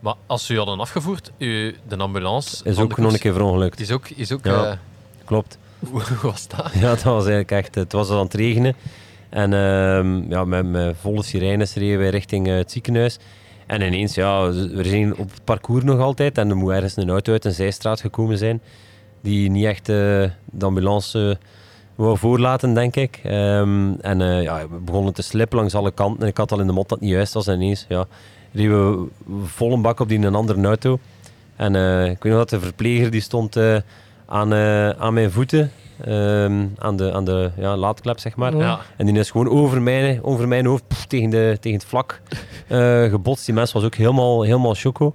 Maar als u hadden afgevoerd, u, de ambulance... Is ook nog een keer verongelukt. Het is ook... Is ook Ja. eh, Klopt. Hoe was dat? Ja, dat was eigenlijk echt... Het was al aan het regenen. En ehm, ja, met, volle sirenes reden wij richting eh, het ziekenhuis. En ineens, ja, we zijn op het parcours nog altijd. En er moet ergens een auto uit een zijstraat gekomen zijn. Die niet echt eh, de ambulance eh, wou voorlaten, denk ik. Ehm, en ja, we begonnen te slippen langs alle kanten. En ik had al in de mot dat het niet juist was. En ineens, ja, reden we vol een bak op die een andere auto. En ik weet nog dat de verpleger die stond aan, eh, aan mijn voeten. ehm, aan de, aan de ja, laadklep, zeg maar. Ja. En die is gewoon over mijn, over mijn hoofd tegen, de, tegen het vlak eh, gebotst. Die mens was ook helemaal, helemaal choco.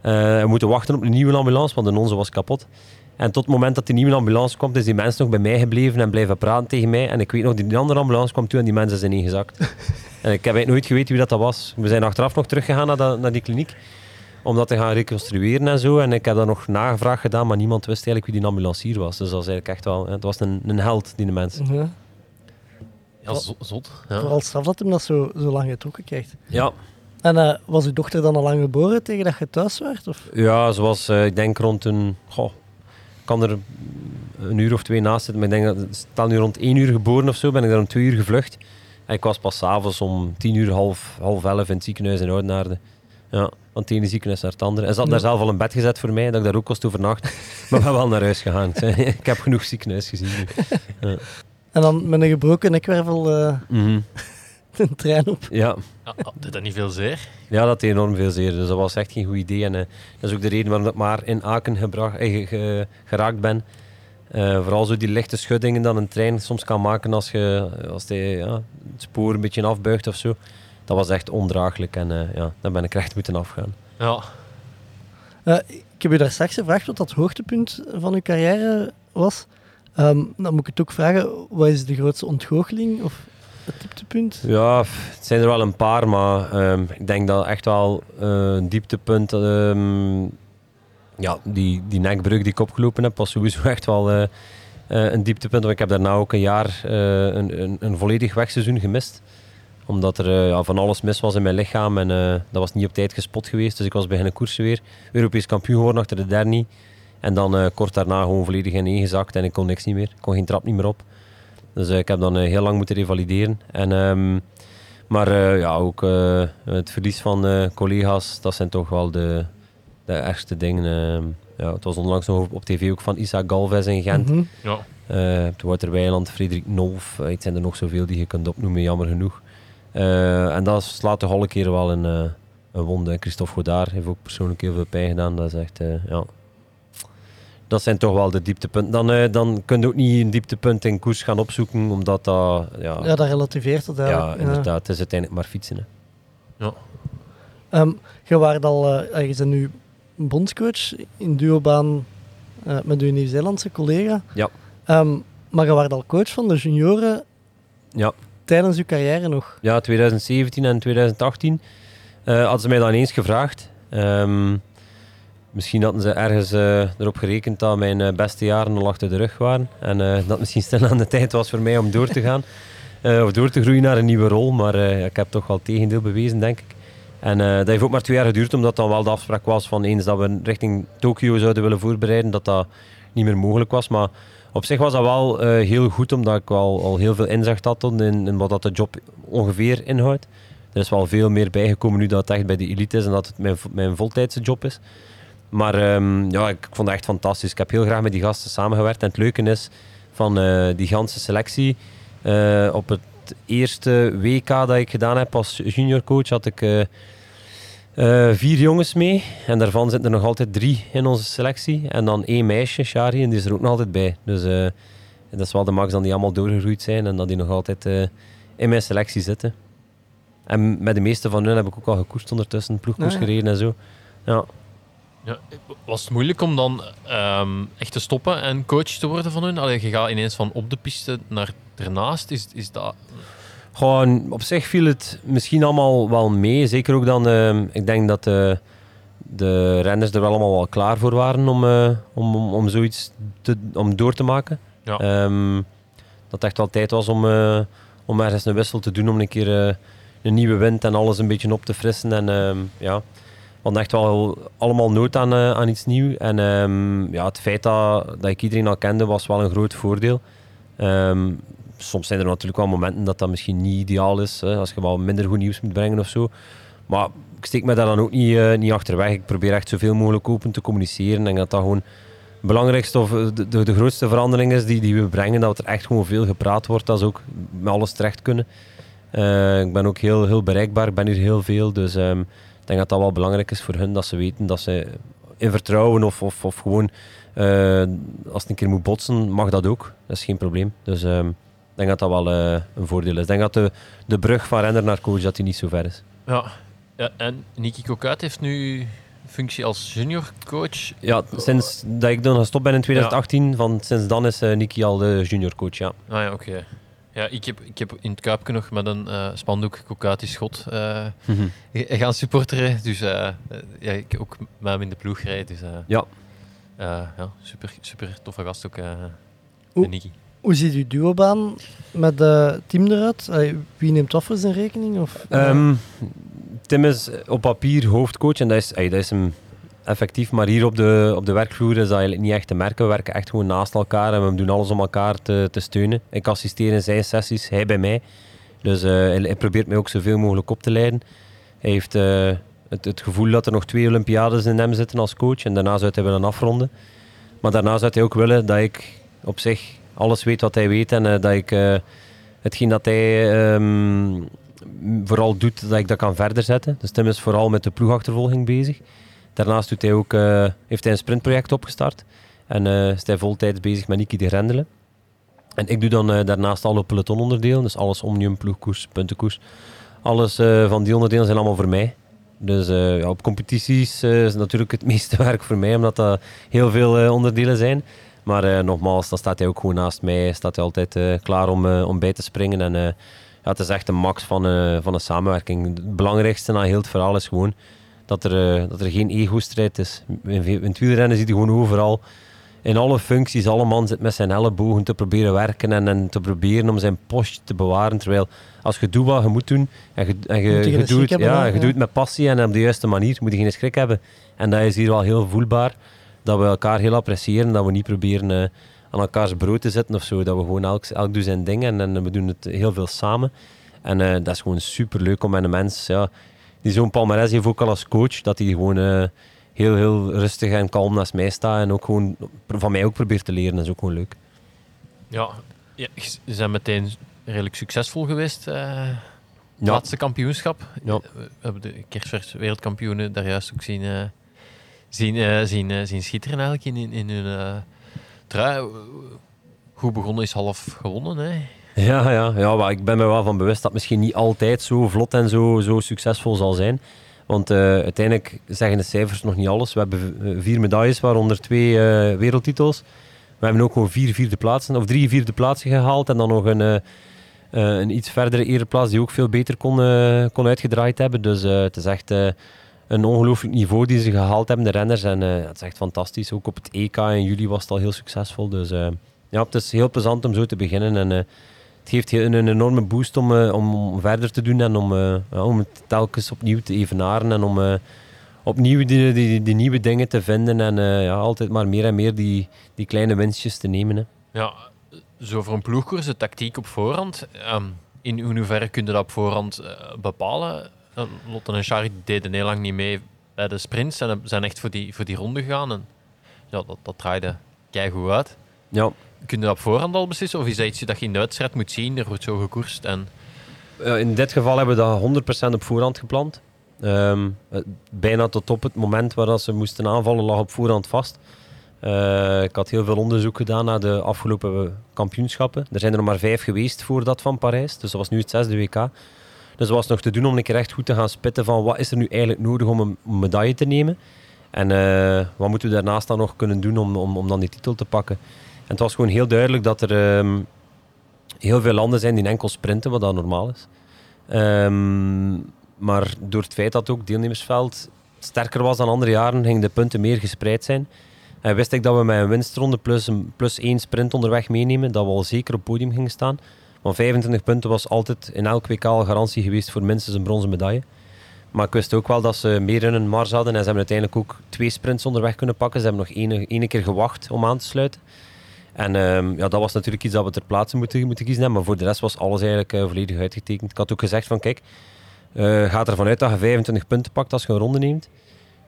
Eh, we moeten wachten op een nieuwe ambulance, want de onze was kapot. En tot het moment dat die nieuwe ambulance kwam, is die mens nog bij mij gebleven en blijven praten tegen mij. En ik weet nog, die, die andere ambulance kwam toe en die mens is ingezakt. en ik heb eigenlijk nooit geweten wie dat, dat was. We zijn achteraf nog teruggegaan naar, dat- naar die kliniek om dat te gaan reconstrueren en zo. En ik heb daar nog nagevraagd gedaan, maar niemand wist eigenlijk wie die ambulancier was. Dus dat was eigenlijk echt wel... Het was een, een held, die mens. Ja. Ja, zo- zot. Ja. Vooral straf dat hem dat zo, zo lang getrokken krijgt. Ja, En eh, was uw dochter dan al lang geboren tegen dat je thuis werd? Of? Ja, zoals eh, ik denk rond een. Goh, ik kan er een uur of twee naast zitten, maar ik denk dat stel nu rond één uur geboren of zo, ben ik daar om twee uur gevlucht. En ik was pas 's avonds om tien uur, half, half elf in het ziekenhuis in Oudenaarde. Ja, van het ene ziekenhuis naar het andere. En ze had daar zelf al een bed gezet voor mij, dat ik daar ook kost overnachten. maar ik ben wel naar huis gegaan. Ik heb genoeg ziekenhuis gezien. nu. En dan met een gebroken nekwervel eh Mhm. de trein op. Ja. Ja, ah, deed dat niet veel zeer? Ja, dat deed enorm veel zeer. Dus dat was echt geen goed idee. En eh, dat is ook de reden waarom ik maar in Aken gebracht, eh, ge- ge- geraakt ben. Eh, vooral zo die lichte schuddingen dat een trein soms kan maken als, je, als die, ja, het spoor een beetje afbuigt of zo. Dat was echt ondraaglijk en eh, ja, dan ben ik recht moeten afgaan. Ja. Eh, ik heb u daar straks gevraagd wat dat hoogtepunt van uw carrière was. Ehm, dan moet ik het ook vragen, wat is de grootste ontgoocheling of het dieptepunt? Ja, het zijn er wel een paar, maar ehm, ik denk dat echt wel eh, een dieptepunt. ehm, ja, die, die nekbreuk die ik opgelopen heb, was sowieso echt wel eh, eh, een dieptepunt. Want ik heb daarna ook een jaar eh, een, een, een volledig wegseizoen gemist. Omdat er eh, ja, van alles mis was in mijn lichaam en eh, dat was niet op tijd gespot geweest. Dus ik was beginnen koersen weer. Europees kampioen geworden achter de derde. En dan eh, kort daarna gewoon volledig ineengezakt en ik kon niks niet meer. Ik kon geen trap niet meer op. Dus ik heb dan heel lang moeten revalideren. En, ehm, maar eh, ja, ook eh, het verlies van eh, collega's, dat zijn toch wel de, de ergste dingen. ehm. ja, het was onlangs nog op, tv ook van Isaac Galvez in Gent. Ja. Eh, Wouter Weiland, Frederik Nolf. het zijn er nog zoveel die je kunt opnoemen, jammer genoeg. Eh, en dat slaat toch alle keer wel een, eh, een wonde. En Christophe Godard heeft ook persoonlijk heel veel pijn gedaan. Dat is echt, eh, ja... Dat zijn toch wel de dieptepunten. Dan, eh, dan kun je ook niet een dieptepunt in koers gaan opzoeken, omdat dat... Ja, Ja, dat relativeert het ja, eigenlijk. inderdaad. Het is uiteindelijk maar fietsen. Hè. Ehm, je, waart al, eh, je bent nu bondscoach in duobaan eh, met uw Nieuw-Zeelandse collega. Ja. Ehm, maar je waart al coach van de junioren Ja. Tijdens uw carrière nog. Ja, 2017 en 2018 eh, hadden ze mij dan eens gevraagd. Ehm, misschien hadden ze ergens eh, erop gerekend dat mijn eh, beste jaren al achter de rug waren. En dat misschien snel aan de tijd was voor mij om door te gaan. Of door te groeien naar een nieuwe rol. Maar ik heb toch wel het tegendeel bewezen, denk ik. En dat heeft ook maar twee jaar geduurd, omdat dan wel de afspraak was van eens dat we richting Tokio zouden willen voorbereiden, dat dat niet meer mogelijk was. Maar op zich was dat wel eh, heel goed, omdat ik al, al heel veel inzicht had in, in wat dat de job ongeveer inhoudt. Er is wel veel meer bijgekomen nu dat het echt bij de elite is en dat het mijn, mijn voltijdse job is. Maar ehm, ja, ik vond het echt fantastisch. Ik heb heel graag met die gasten samengewerkt. En het leuke is van eh, die ganse selectie. eh, op het eerste WK dat ik gedaan heb als juniorcoach had ik eh, vier jongens mee. En daarvan zitten er nog altijd drie in onze selectie. En dan één meisje, Shari, en die is er ook nog altijd bij. Dus eh, dat is wel de max dat die allemaal doorgegroeid zijn en dat die nog altijd eh, in mijn selectie zitten. En met de meeste van hun heb ik ook al gekoerst ondertussen, ploegkoers Ah, gereden en zo. Ja. Ja, was het moeilijk om dan ehm, echt te stoppen en coach te worden van hun? Allee, je gaat ineens van op de piste naar ernaast. Is, is dat... Gewoon, op zich viel het misschien allemaal wel mee. Zeker ook dan, eh, ik denk dat eh, de renners er wel allemaal wel klaar voor waren om, eh, om, om, om zoiets te, om door te maken. Ja. Ehm, dat het echt wel tijd was om, eh, om ergens een wissel te doen, om een keer een nieuwe wind en alles een beetje op te frissen. En ehm, ja, we hadden echt wel allemaal nood aan, aan iets nieuws. En ehm, ja, het feit dat, dat ik iedereen al kende, was wel een groot voordeel. Ehm, soms zijn er natuurlijk wel momenten dat dat misschien niet ideaal is, hè, als je wel minder goed nieuws moet brengen of zo. Maar ik steek me daar dan ook niet, eh, niet achterweg. Ik probeer echt zoveel mogelijk open te communiceren. En dat dat gewoon het belangrijkste of de, de, grootste verandering is die, die we brengen. Dat er echt gewoon veel gepraat wordt, dat ze ook met alles terecht kunnen. Eh, ik ben ook heel, heel bereikbaar, ik ben hier heel veel. Dus ehm, ik denk dat dat wel belangrijk is voor hun, dat ze weten dat ze in vertrouwen of, of, of gewoon eh, als het een keer moet botsen, mag dat ook. Dat is geen probleem. Dus ehm, ik denk dat dat wel eh, een voordeel is. Ik denk dat de, de brug van renner naar coach dat die niet zo ver is. Ja. ja en Niki Kokuit heeft nu functie als junior coach. Ja, sinds dat ik dan gestopt ben in 2018, van, sinds dan is eh Nicky al de junior coach. Ja. Ah ja, oké. Ja, ik heb, ik heb in het Kuipje nog met een eh, spandoek Kokuit is schot eh, g- gaan supporteren. Dus eh, ja, ik ook met hem in de ploeg rijden. Dus, eh, Ja. eh, ja, super, super toffe gast ook, eh de Niki. Hoe ziet uw duobaan met het team eruit? Wie neemt voor zijn rekening? Of, Ehm, Tim is op papier hoofdcoach en dat is, dat is hem effectief. Maar hier op de, op de werkvloer is dat eigenlijk niet echt te merken. We werken echt gewoon naast elkaar en we doen alles om elkaar te, te steunen. Ik assisteer in zijn sessies, hij bij mij. Dus eh, hij, hij probeert mij ook zoveel mogelijk op te leiden. Hij heeft eh, het, het gevoel dat er nog twee Olympiades in hem zitten als coach. En daarna zou hij willen afronden. Maar daarna zou hij ook willen dat ik op zich alles weet wat hij weet. En eh, dat ik eh, hetgeen dat hij ehm, vooral doet, dat ik dat kan verder zetten. Dus Tim is vooral met de ploegachtervolging bezig. Daarnaast doet hij ook, eh, heeft hij een sprintproject opgestart. En is hij voltijds bezig met Niki de Grendelen. En ik doe dan daarnaast alle pelotononderdelen. Dus alles omnium, ploegkoers, puntenkoers. Alles van die onderdelen zijn allemaal voor mij. Dus ja, op competities is natuurlijk het meeste werk voor mij, omdat dat heel veel onderdelen zijn. Maar eh, nogmaals, dan staat hij ook gewoon naast mij. Staat hij altijd eh, klaar om, eh, om bij te springen. En ja, het is echt de max van, van een samenwerking. Het belangrijkste aan heel het verhaal is gewoon dat er, dat er geen ego-strijd is. In, in het wielrennen zie je gewoon overal, in alle functies, alle man zit met zijn ellebogen te proberen werken en, en te proberen om zijn postje te bewaren. Terwijl als je doet wat je moet doen en je, en je, je doet, ja, hè? je Ja. doet het met passie en op de juiste manier, moet je geen schrik hebben. En dat is hier wel heel voelbaar, dat we elkaar heel appreciëren, dat we niet proberen eh, aan elkaars brood te zitten of zo. Dat we gewoon elk, elk doet zijn ding en, en we doen het heel veel samen. En eh, dat is gewoon super leuk om met een mens, ja, die zo'n palmarès heeft ook al als coach, dat hij gewoon eh, heel, heel rustig en kalm naast mij staat en ook gewoon van mij ook probeert te leren. Dat is ook gewoon leuk. Ja, ja ze zijn meteen redelijk succesvol geweest. Ja. Laatste kampioenschap. Ja. We hebben de Kersvers wereldkampioenen daar juist ook zien, zien, eh, zien, eh, zien schitteren eigenlijk in, in, hun eh. Goed begonnen is half gewonnen. Hè? Ja, ja, ja maar ik ben me wel van bewust dat het misschien niet altijd zo vlot en zo, zo succesvol zal zijn. Want eh, uiteindelijk zeggen de cijfers nog niet alles. We hebben vier medailles, waaronder twee eh, wereldtitels. We hebben ook gewoon vier vierde plaatsen, of drie vierde plaatsen gehaald. En dan nog een, eh, eh, een iets verdere ereplaats die ook veel beter kon, eh, kon uitgedraaid hebben. Dus eh, het is echt eh, een ongelooflijk niveau die ze gehaald hebben, de renners. En eh, het is echt fantastisch. Ook op het EK in juli was het al heel succesvol. Dus eh, ja, het is heel plezant om zo te beginnen. En, eh, het geeft een, een enorme boost om, om, verder te doen en om, ja, om het telkens opnieuw te evenaren en om opnieuw die, die, die nieuwe dingen te vinden en ja, altijd maar meer en meer die, die kleine winstjes te nemen. Hè. Ja, zo voor een ploegkoers, de tactiek op voorhand. ehm, in hoeverre kun je dat op voorhand bepalen? Lotte en Shari deden heel lang niet mee bij de sprints en zijn echt voor die, voor die ronde gegaan. En ja, dat, dat draaide keigoed uit. Ja, Kun je dat op voorhand al beslissen? Of is dat iets dat je in de wedstrijd moet zien? Er wordt zo gekoerst en... In dit geval hebben we dat 100% op voorhand gepland. Ehm, eh, bijna tot op het moment waar dat ze moesten aanvallen lag op voorhand vast. Eh, ik had heel veel onderzoek gedaan naar de afgelopen kampioenschappen. Er zijn er nog maar vijf geweest voor dat van Parijs. Dus dat was nu het zesde WK. Dus was nog te doen om een keer echt goed te gaan spitten van wat is er nu eigenlijk nodig om een medaille te nemen. En eh, wat moeten we daarnaast dan nog kunnen doen om, om, om dan die titel te pakken. En het was gewoon heel duidelijk dat er ehm, heel veel landen zijn die enkel sprinten, wat dat normaal is. Ehm, maar door het feit dat ook het deelnemersveld sterker was dan andere jaren, gingen de punten meer gespreid zijn. En wist ik dat we met een winstronde plus, plus één sprint onderweg meenemen, dat we al zeker op podium gingen staan. Want 25 punten was altijd in elk WK al garantie geweest voor minstens een bronzen medaille. Maar ik wist ook wel dat ze meer in hun mars hadden en ze hebben uiteindelijk ook twee sprints onderweg kunnen pakken. Ze hebben nog ene keer gewacht om aan te sluiten. En ehm, ja, dat was natuurlijk iets dat we ter plaatse moeten, moeten kiezen. Maar voor de rest was alles eigenlijk eh, volledig uitgetekend. Ik had ook gezegd van kijk, eh ga ervan uit dat je 25 punten pakt als je een ronde neemt.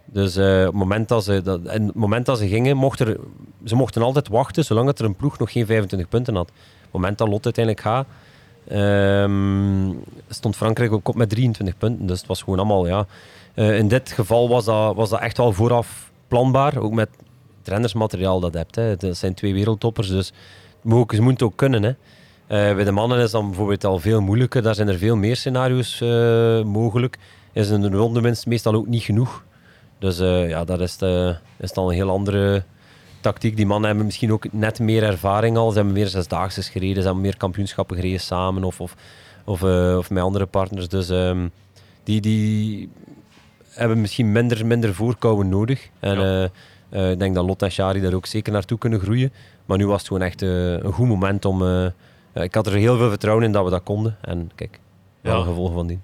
Dus eh, op, het moment dat ze, dat, en het moment dat ze gingen, mochten er, ze mochten altijd wachten zolang dat er een ploeg nog geen 25 punten had. Moment dat Lot uiteindelijk gaat, ehm, stond Frankrijk ook op met 23 punten. Dus het was gewoon allemaal, ja. Eh, in dit geval was dat, was dat echt wel vooraf planbaar. Ook met het rennersmateriaal dat je hebt. Hè. Dat zijn twee wereldtoppers, dus ze moeten het ook kunnen. Hè. Eh, bij de mannen is dan bijvoorbeeld al veel moeilijker. Daar zijn er veel meer scenario's eh, mogelijk. Is een rondewinst meestal ook niet genoeg. Dus eh, ja, dat is, de, is dan een heel andere tactiek. Die mannen hebben misschien ook net meer ervaring al. Ze hebben meer zesdaagses gereden, ze hebben meer kampioenschappen gereden samen of, of, of, eh, of met andere partners. Dus ehm, die, die hebben misschien minder, minder voorkouwen nodig. En Ja. eh, eh, ik denk dat Lot en Shari daar ook zeker naartoe kunnen groeien. Maar nu was het gewoon echt een goed moment om... ik had er heel veel vertrouwen in dat we dat konden. En kijk, Ja. ja. gevolgen van die.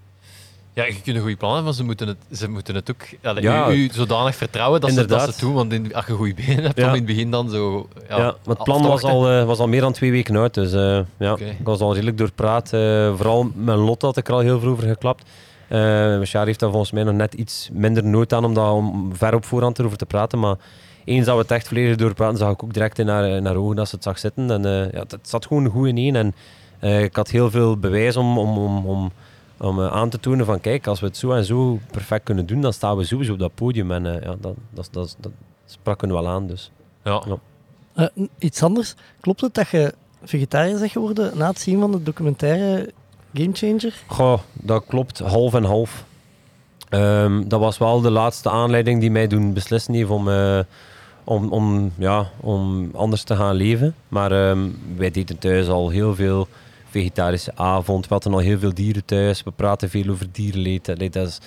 Ja, je kunt een goede plan hebben, maar ze moeten het, ze moeten het ook... Allee, Ja. u, u zodanig vertrouwen dat ze, dat ze doen. Want in, als je goede benen hebt, Ja. om in het begin dan zo... Ja, Ja, maar het plan was al, eh, was al meer dan twee weken uit. Dus eh, ja, ik was al redelijk doorpraat. eh vooral met Lot had ik er al heel veel over geklapt. Shari heeft daar volgens mij nog net iets minder nood aan om, daar, om ver op voorhand erover te praten. Maar eens dat we het echt volledig doorpraten, zag ik ook direct in haar, in haar ogen dat ze het zag zitten. En ja, het, het zat gewoon goed in één. En ik had heel veel bewijs om, om, om, om, om eh, aan te tonen van kijk, als we het zo en zo perfect kunnen doen, dan staan we sowieso op dat podium. En eh, ja, dat, dat, dat, dat sprak hun wel aan. Dus. Ja. Ja. Eh, iets anders. Klopt het dat je vegetariër bent geworden na het zien van de documentaire Game Changer? Goh, dat klopt, half en half. Ehm, dat was wel de laatste aanleiding die mij doen beslissen heeft om, eh, om, om, ja, om anders te gaan leven. Maar ehm, wij deden thuis al heel veel vegetarische avond. We hadden al heel veel dieren thuis. We praten veel over dierenleed. Allee, dat is,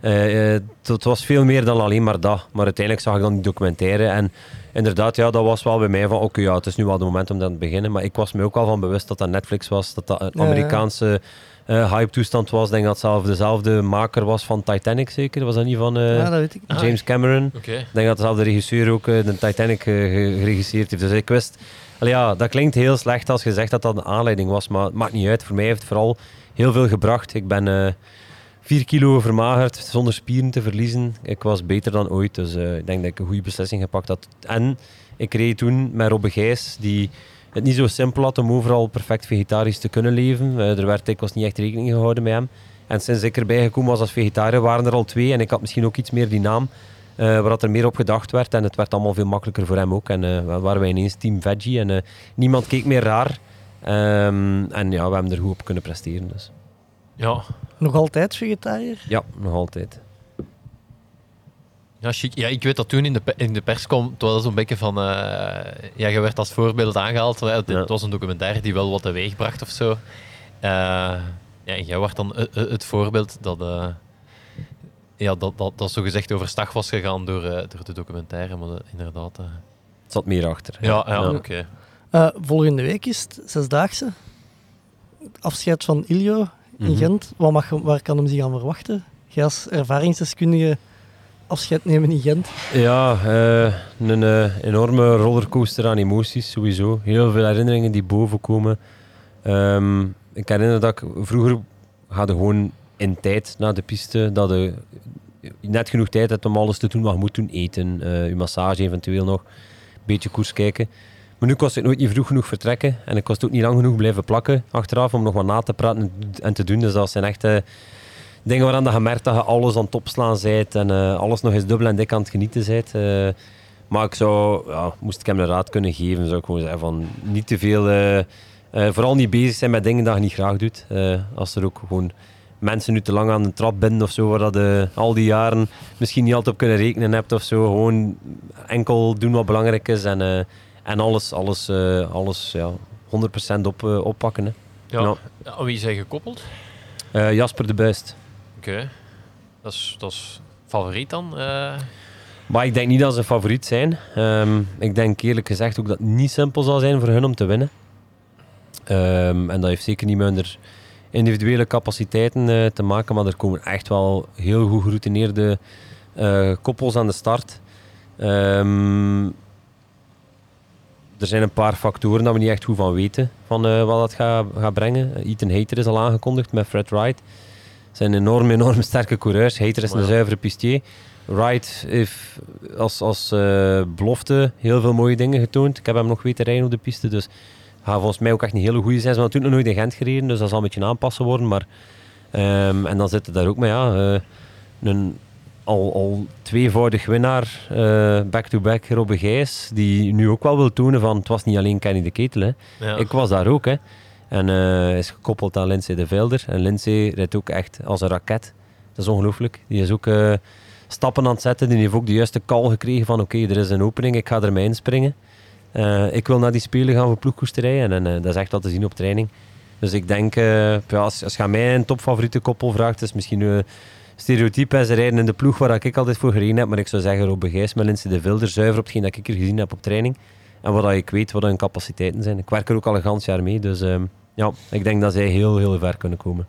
eh, eh, het het was veel meer dan alleen maar dat. Maar uiteindelijk zag ik dan die documentaire. En inderdaad, ja, dat was wel bij mij van... Oké, ja, het is nu wel het moment om dan te beginnen. Maar ik was me ook al van bewust dat dat Netflix was. Dat dat een. Amerikaanse eh, hype-toestand was. Ik denk dat het zelf dezelfde maker was van Titanic, zeker. Was dat niet van eh, ja, dat weet ik niet. James Cameron? Ik denk dat dezelfde regisseur ook eh, de Titanic eh, ge- geregisseerd heeft. Dus ik wist... Ja, dat klinkt heel slecht als je zegt dat dat een aanleiding was. Maar het maakt niet uit. Voor mij heeft het vooral heel veel gebracht. Ik ben... eh 4 kilo vermagerd zonder spieren te verliezen. Ik was beter dan ooit, dus eh, ik denk dat ik een goede beslissing gepakt had. En ik reed toen met Robbe Gijs, die het niet zo simpel had om overal perfect vegetarisch te kunnen leven. Eh, er werd dikwijls niet echt rekening gehouden met hem. En sinds ik erbij gekomen was als vegetariër, waren er al twee. En ik had misschien ook iets meer die naam, eh, waar dat er meer op gedacht werd. En het werd allemaal veel makkelijker voor hem ook. En eh, we waren wij ineens team veggie. En eh, niemand keek meer raar. Ehm, en ja, we hebben er goed op kunnen presteren. Dus. Ja. Nog altijd vegetariër? Ja, nog altijd. Ja, chic. ja, ik weet dat toen in de, in de pers kwam, het was zo'n beetje van... eh, ja, je werd als voorbeeld aangehaald. Het, Ja. het was een documentaire die wel wat teweeg bracht of zo. Eh, ja, en jij werd dan het voorbeeld dat... ja, dat, dat, dat zogezegd overstag was gegaan door, eh, door de documentaire. Maar inderdaad... eh, Er zat meer achter. ja, ja, Ja. oké. Eh, volgende week is het Zesdaagse. Afscheid van Ilio in Mhm. Gent. Wat mag, waar kan hem zich aan verwachten? Jij als ervaringsdeskundige afscheid nemen in Gent. Ja, eh, een enorme rollercoaster aan emoties sowieso. Heel veel herinneringen die boven komen. Ehm, ik herinner dat ik vroeger je gewoon in tijd naar de piste. Dat je net genoeg tijd hebt om alles te doen wat je moet doen. Eten, eh, je massage eventueel nog. Een beetje koers kijken. Maar nu kost het nooit niet vroeg genoeg vertrekken. En ik kost ook niet lang genoeg blijven plakken achteraf om nog wat na te praten en te doen. Dus dat zijn echt... eh, dingen waaraan je merkt dat je alles aan het opslaan bent en eh, alles nog eens dubbel en dik aan het genieten bent. Maar ik zou, ja, moest ik hem een raad kunnen geven, zou ik gewoon zeggen van niet te veel, vooral niet bezig zijn met dingen dat je niet graag doet. Als er ook gewoon mensen nu te lang aan de trap binden of zo, waar dat je al die jaren misschien niet altijd op kunnen rekenen hebt of zo. Gewoon enkel doen wat belangrijk is en, eh, en alles, alles, eh, alles ja, 100% op, eh, oppakken. Hè. Ja. Aan wie zijn gekoppeld? Eh, Jasper de Buist. Oké. Dat is, dat is favoriet dan? eh? Maar ik denk niet dat ze favoriet zijn. Ehm, ik denk eerlijk gezegd ook dat het niet simpel zal zijn voor hun om te winnen. Ehm, en dat heeft zeker niet hun individuele capaciteiten eh, te maken, maar er komen echt wel heel goed geroutineerde eh, koppels aan de start. Ehm, er zijn een paar factoren dat we niet echt goed van weten van eh, wat dat gaat gaat brengen. Ethan Hater is al aangekondigd met Fred Wright. Zijn enorm, enorm sterke coureurs. Hater is een Ja. zuivere pistier. Wright heeft als, als belofte heel veel mooie dingen getoond. Ik heb hem nog weten rijden op de piste, dus gaat volgens mij ook echt een hele goede zijn. Ze hebben natuurlijk nog nooit in Gent gereden, dus dat zal een beetje aanpassen worden. Maar, ehm, en dan zit er daar ook mee, ja, eh, een al, al tweevoudig winnaar, eh, back-to-back Robbe Gijs, die nu ook wel wil tonen van het was niet alleen Kenny de Ketel. Hè. Ja. Ik was daar ook. Hè. En eh, is gekoppeld aan Lindsay de Velder. En Lindsay rijdt ook echt als een raket. Dat is ongelooflijk. Die is ook stappen aan het zetten. Die heeft ook de juiste call gekregen van oké, er is een opening, ik ga er mee inspringen. Eh, ik wil naar die spelen gaan voor ploegkoesterijen. En eh, dat is echt wat te zien op training. Dus ik denk, ja, als, als je mij een topfavoriete koppel vraagt, is misschien nu stereotype. Ze rijden in de ploeg waar ik altijd voor gereden heb. Maar ik zou zeggen, Robbe Gijs met Lindsay de Velder, zuiver op hetgeen dat ik er gezien heb op training. En wat ik weet, wat hun capaciteiten zijn. Ik werk er ook al een gans jaar mee. Dus ehm, ja, ik denk dat zij heel, heel ver kunnen komen.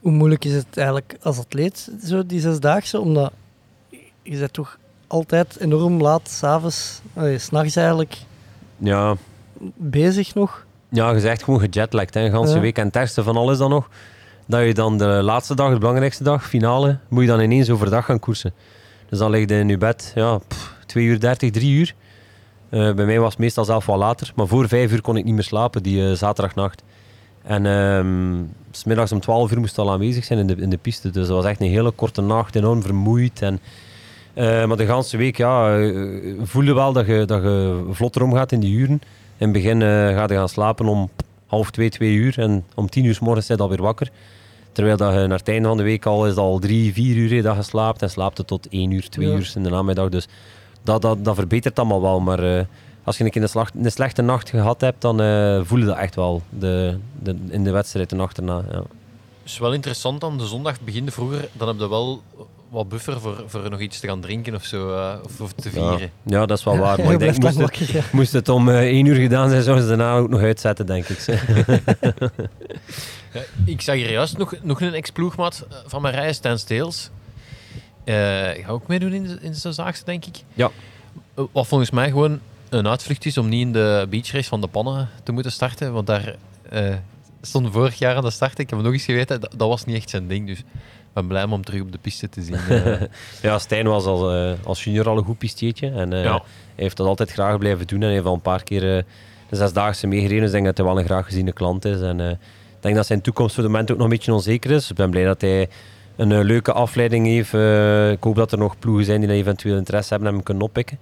Hoe moeilijk is het eigenlijk als atleet, zo die zesdaagse? Omdat je bent toch altijd enorm laat, s'avonds, s'nachts eigenlijk, Ja, bezig nog. ja je zegt gewoon gejetlagd, hè, de ganse Ja. week. En het ergste van alles dan nog, dat je dan de laatste dag, de belangrijkste dag, finale, moet je dan ineens overdag gaan koersen. Dus dan lig je in je bed, ja, pff, 2 uur 30, 3 uur. Eh, bij mij was het meestal zelf wel later, maar voor 5 uur kon ik niet meer slapen, die eh, zaterdagnacht. En ehm, s middags om 12 uur moest al aanwezig zijn in de, in de piste. Dus dat was echt een hele korte nacht, enorm vermoeid. En maar de ganse week ja, eh, voelde wel dat je, dat je vlotter omgaat in die uren. In het begin eh ga je gaan slapen om half twee, twee uur. En om tien uur s morgens zit je alweer wakker. Terwijl dat je naar het einde van de week al is het al drie, vier uur dat je slaapt. En slaapt het tot één uur, twee Ja. uur in de namiddag. Dus dat, dat, dat verbetert allemaal wel. Maar eh, als je een, keer een, slechte nacht gehad hebt, dan eh voel je dat echt wel de, de, in de wedstrijd de nacht erna. Ja. is wel interessant dan. De zondag begint vroeger. Dan heb je wel wat buffer voor, voor nog iets te gaan drinken of zo. eh, of, of te vieren. ja, dat is wel waar. Maar ik denk, moest het, wakker. ja. moest het om eh, één uur gedaan zijn, zouden ze daarna ook nog uitzetten, denk ik. Ja, ik zag hier juist nog, nog een ex-ploegmaat eh, van mijn rijden, Stan Steels. Eh ga ook meedoen in de, in de Zaagse, denk ik. Ja. Wat volgens mij gewoon een uitvlucht is om niet in de beachrace van de pannen te moeten starten. Want daar eh stond vorig jaar aan de start. Ik heb nog eens geweten, dat, dat was niet echt zijn ding. Dus ik ben blij om hem terug op de piste te zien. eh. ja, Stijn was als, eh, als junior al een goed pisteetje. En eh, Ja. hij heeft dat altijd graag blijven doen. En heeft al een paar keer de zesdaagse meegereden. Dus ik denk dat hij wel een graag geziene klant is. En ik denk dat zijn toekomst voor het moment ook nog een beetje onzeker is. Ik ben blij dat hij een leuke afleiding heeft. Ik hoop dat er nog ploegen zijn die dat eventueel interesse hebben en hem kunnen oppikken.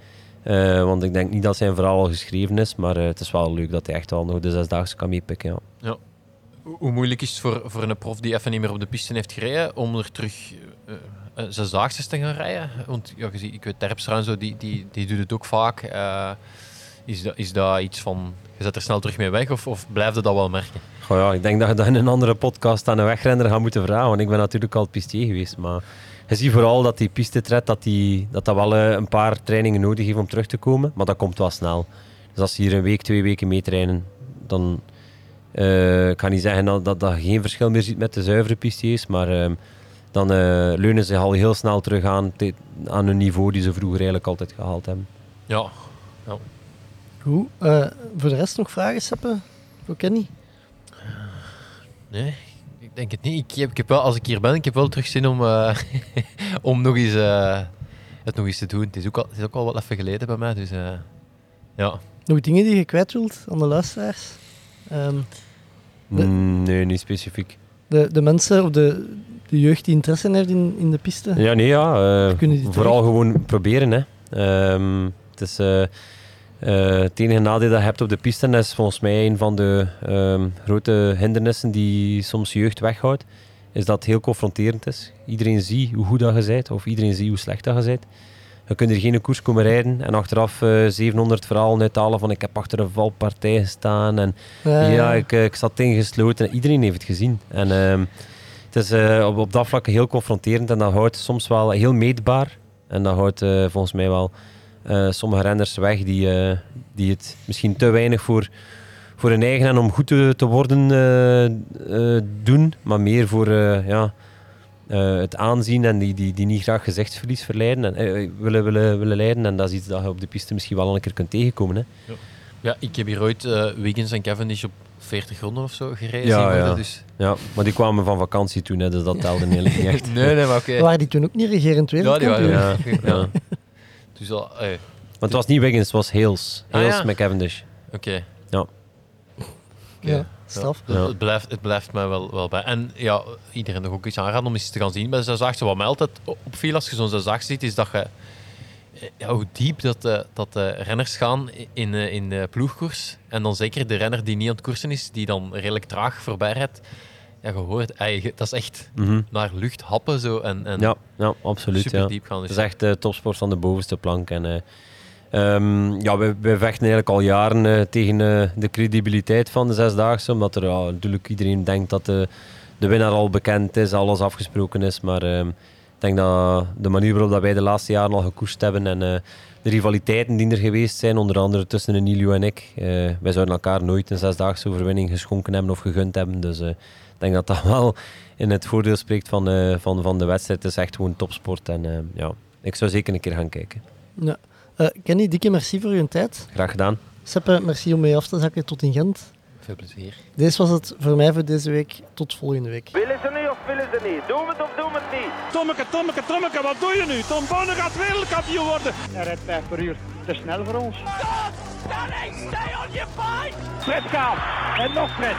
Want ik denk niet dat zijn verhaal al geschreven is. Maar het is wel leuk dat hij echt wel nog de zesdaagse kan meepikken. Ja. Hoe- Hoe moeilijk is het voor, voor een prof die even niet meer op de piste heeft gereden om er terug eh eh, zesdaagse te gaan rijden? Want ja, je ziet, ik weet, Terpstra en zo, die, die, die doet het ook vaak. Eh, is, dat, is dat iets van, je zet er snel terug mee weg of, of blijf je dat wel merken? Goh, ja, ik denk dat je dat in een andere podcast aan een wegrenner gaat moeten vragen. Want ik ben natuurlijk al pistier geweest. Maar je ziet vooral dat die pistetred dat, die, dat dat wel eh, een paar trainingen nodig heeft om terug te komen. Maar dat komt wel snel. Dus als ze hier een week, twee weken meetrainen, dan eh, ik kan niet zeggen dat, dat dat je geen verschil meer ziet met de zuivere pistiers. Maar ehm, dan eh, leunen ze al heel snel terug aan, te- aan hun niveau die ze vroeger eigenlijk altijd gehaald hebben. Ja, Goed. Eh, voor de rest nog vragen, Seppe? Voor Kenny? nee, ik denk het niet. Ik heb, ik heb wel, als ik hier ben, ik heb wel terug zin om, eh, om nog eens, eh, het nog eens te doen. Het is ook al, het is ook al wat even geleden bij mij, dus eh, ja. Nog dingen die je kwijt wilt aan de luisteraars? Ehm, De- Mm, nee, niet specifiek. de, de mensen of de, de jeugd die interesse heeft in, in de piste? Ja, nee, ja. eh, vooral gewoon proberen. Hè. Ehm, het is eh, eh, het enige nadeel dat je hebt op de piste, is volgens mij een van de ehm, grote hindernissen die soms jeugd weghoudt, is dat het heel confronterend is. Iedereen ziet hoe goed dat je bent, of iedereen ziet hoe slecht dat je bent. Je kunt er geen koers komen rijden en achteraf eh 700 verhalen uithalen van ik heb achter een valpartij gestaan en Ja, ja, ik, eh, ik zat ingesloten. Iedereen heeft het gezien. En ehm, het is eh, op, op dat vlak heel confronterend en dat houdt soms wel heel meetbaar. En dat houdt volgens mij wel sommige renners weg die, die het misschien te weinig voor, voor hun eigen en om goed te, te worden doen, maar meer voor ja, eh, het aanzien en die, die, die niet graag gezichtsverlies verleiden en, eh, willen, willen, willen leiden. En dat is iets dat je op de piste misschien wel een keer kunt tegenkomen. Hè. Ja, ik heb hier ooit eh Wiggins en Cavendish op 40 ronden of zo gereden. Ja, ja. Dus... Ja, maar die kwamen van vakantie toen, hè, dus dat telde eigenlijk niet echt. Nee, nee, maar oké. Waren die toen ook niet regerend Ja, die wereldkampioen? waren Ja, ja. ja. Dus al, eh, Want het was niet Wiggins, het was Hales. Ah, Hales ja. met Cavendish. oké. Ja. Ja, straf. Ja. Het, blijft, het blijft mij wel, wel bij. En ja, iedereen nog ook iets aanraden om eens te gaan zien bij de Zesdaagse. Wat mij altijd opviel als je zo'n Zesdaagse ziet, is dat je... eh, Ja, hoe diep dat, eh, dat de renners gaan in, eh, in de ploegkoers. En dan zeker de renner die niet aan het koersen is, die dan redelijk traag voorbij rijdt. Ja, je hoort, ey, je- dat is echt Mhm. naar lucht happen zo. En, en Ja, ja, absoluut. super Ja. diep gaan. Dus is echt eh, topsport van de bovenste plank. En, eh, ehm, ja, wij, wij vechten eigenlijk al jaren eh, tegen eh, de credibiliteit van de Zesdaagse. Omdat er natuurlijk iedereen denkt dat de, de winnaar al bekend is, alles afgesproken is. Maar ehm, ik denk dat de manier waarop dat wij de laatste jaren al gekoerst hebben en eh, de rivaliteiten die er geweest zijn, onder andere tussen Emilio en ik. wij zouden elkaar nooit een zesdaagse overwinning geschonken hebben of gegund hebben. Dus ik denk dat dat wel in het voordeel spreekt van, van, van de wedstrijd. Het is echt gewoon topsport. En ja, ik zou zeker een keer gaan kijken. Ja. Eh, Kenny, dikke merci voor je tijd. Graag gedaan. Seppe, merci om mee af te zakken tot in Gent. Veel plezier. Deze was het voor mij voor deze week. Tot volgende week. Willen ze nu of willen ze niet? Doen we het of doen we het niet? Tommeke, Tommeke, Tommeke, wat doe je nu? Tom Bonne gaat wereldkampioen worden. Hij rijdt 5 per uur. Te snel voor ons. Fred gaat. En nog Fred.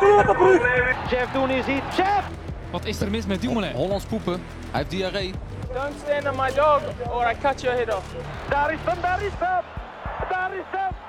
Doe op de brug. Jeff doen is iets. Jeff. Wat is er mis met Dumoulin? Hollands poepen. Hij heeft diarree. Don't stand on my dog or I cut your head off. Daar is hem, daar is hem.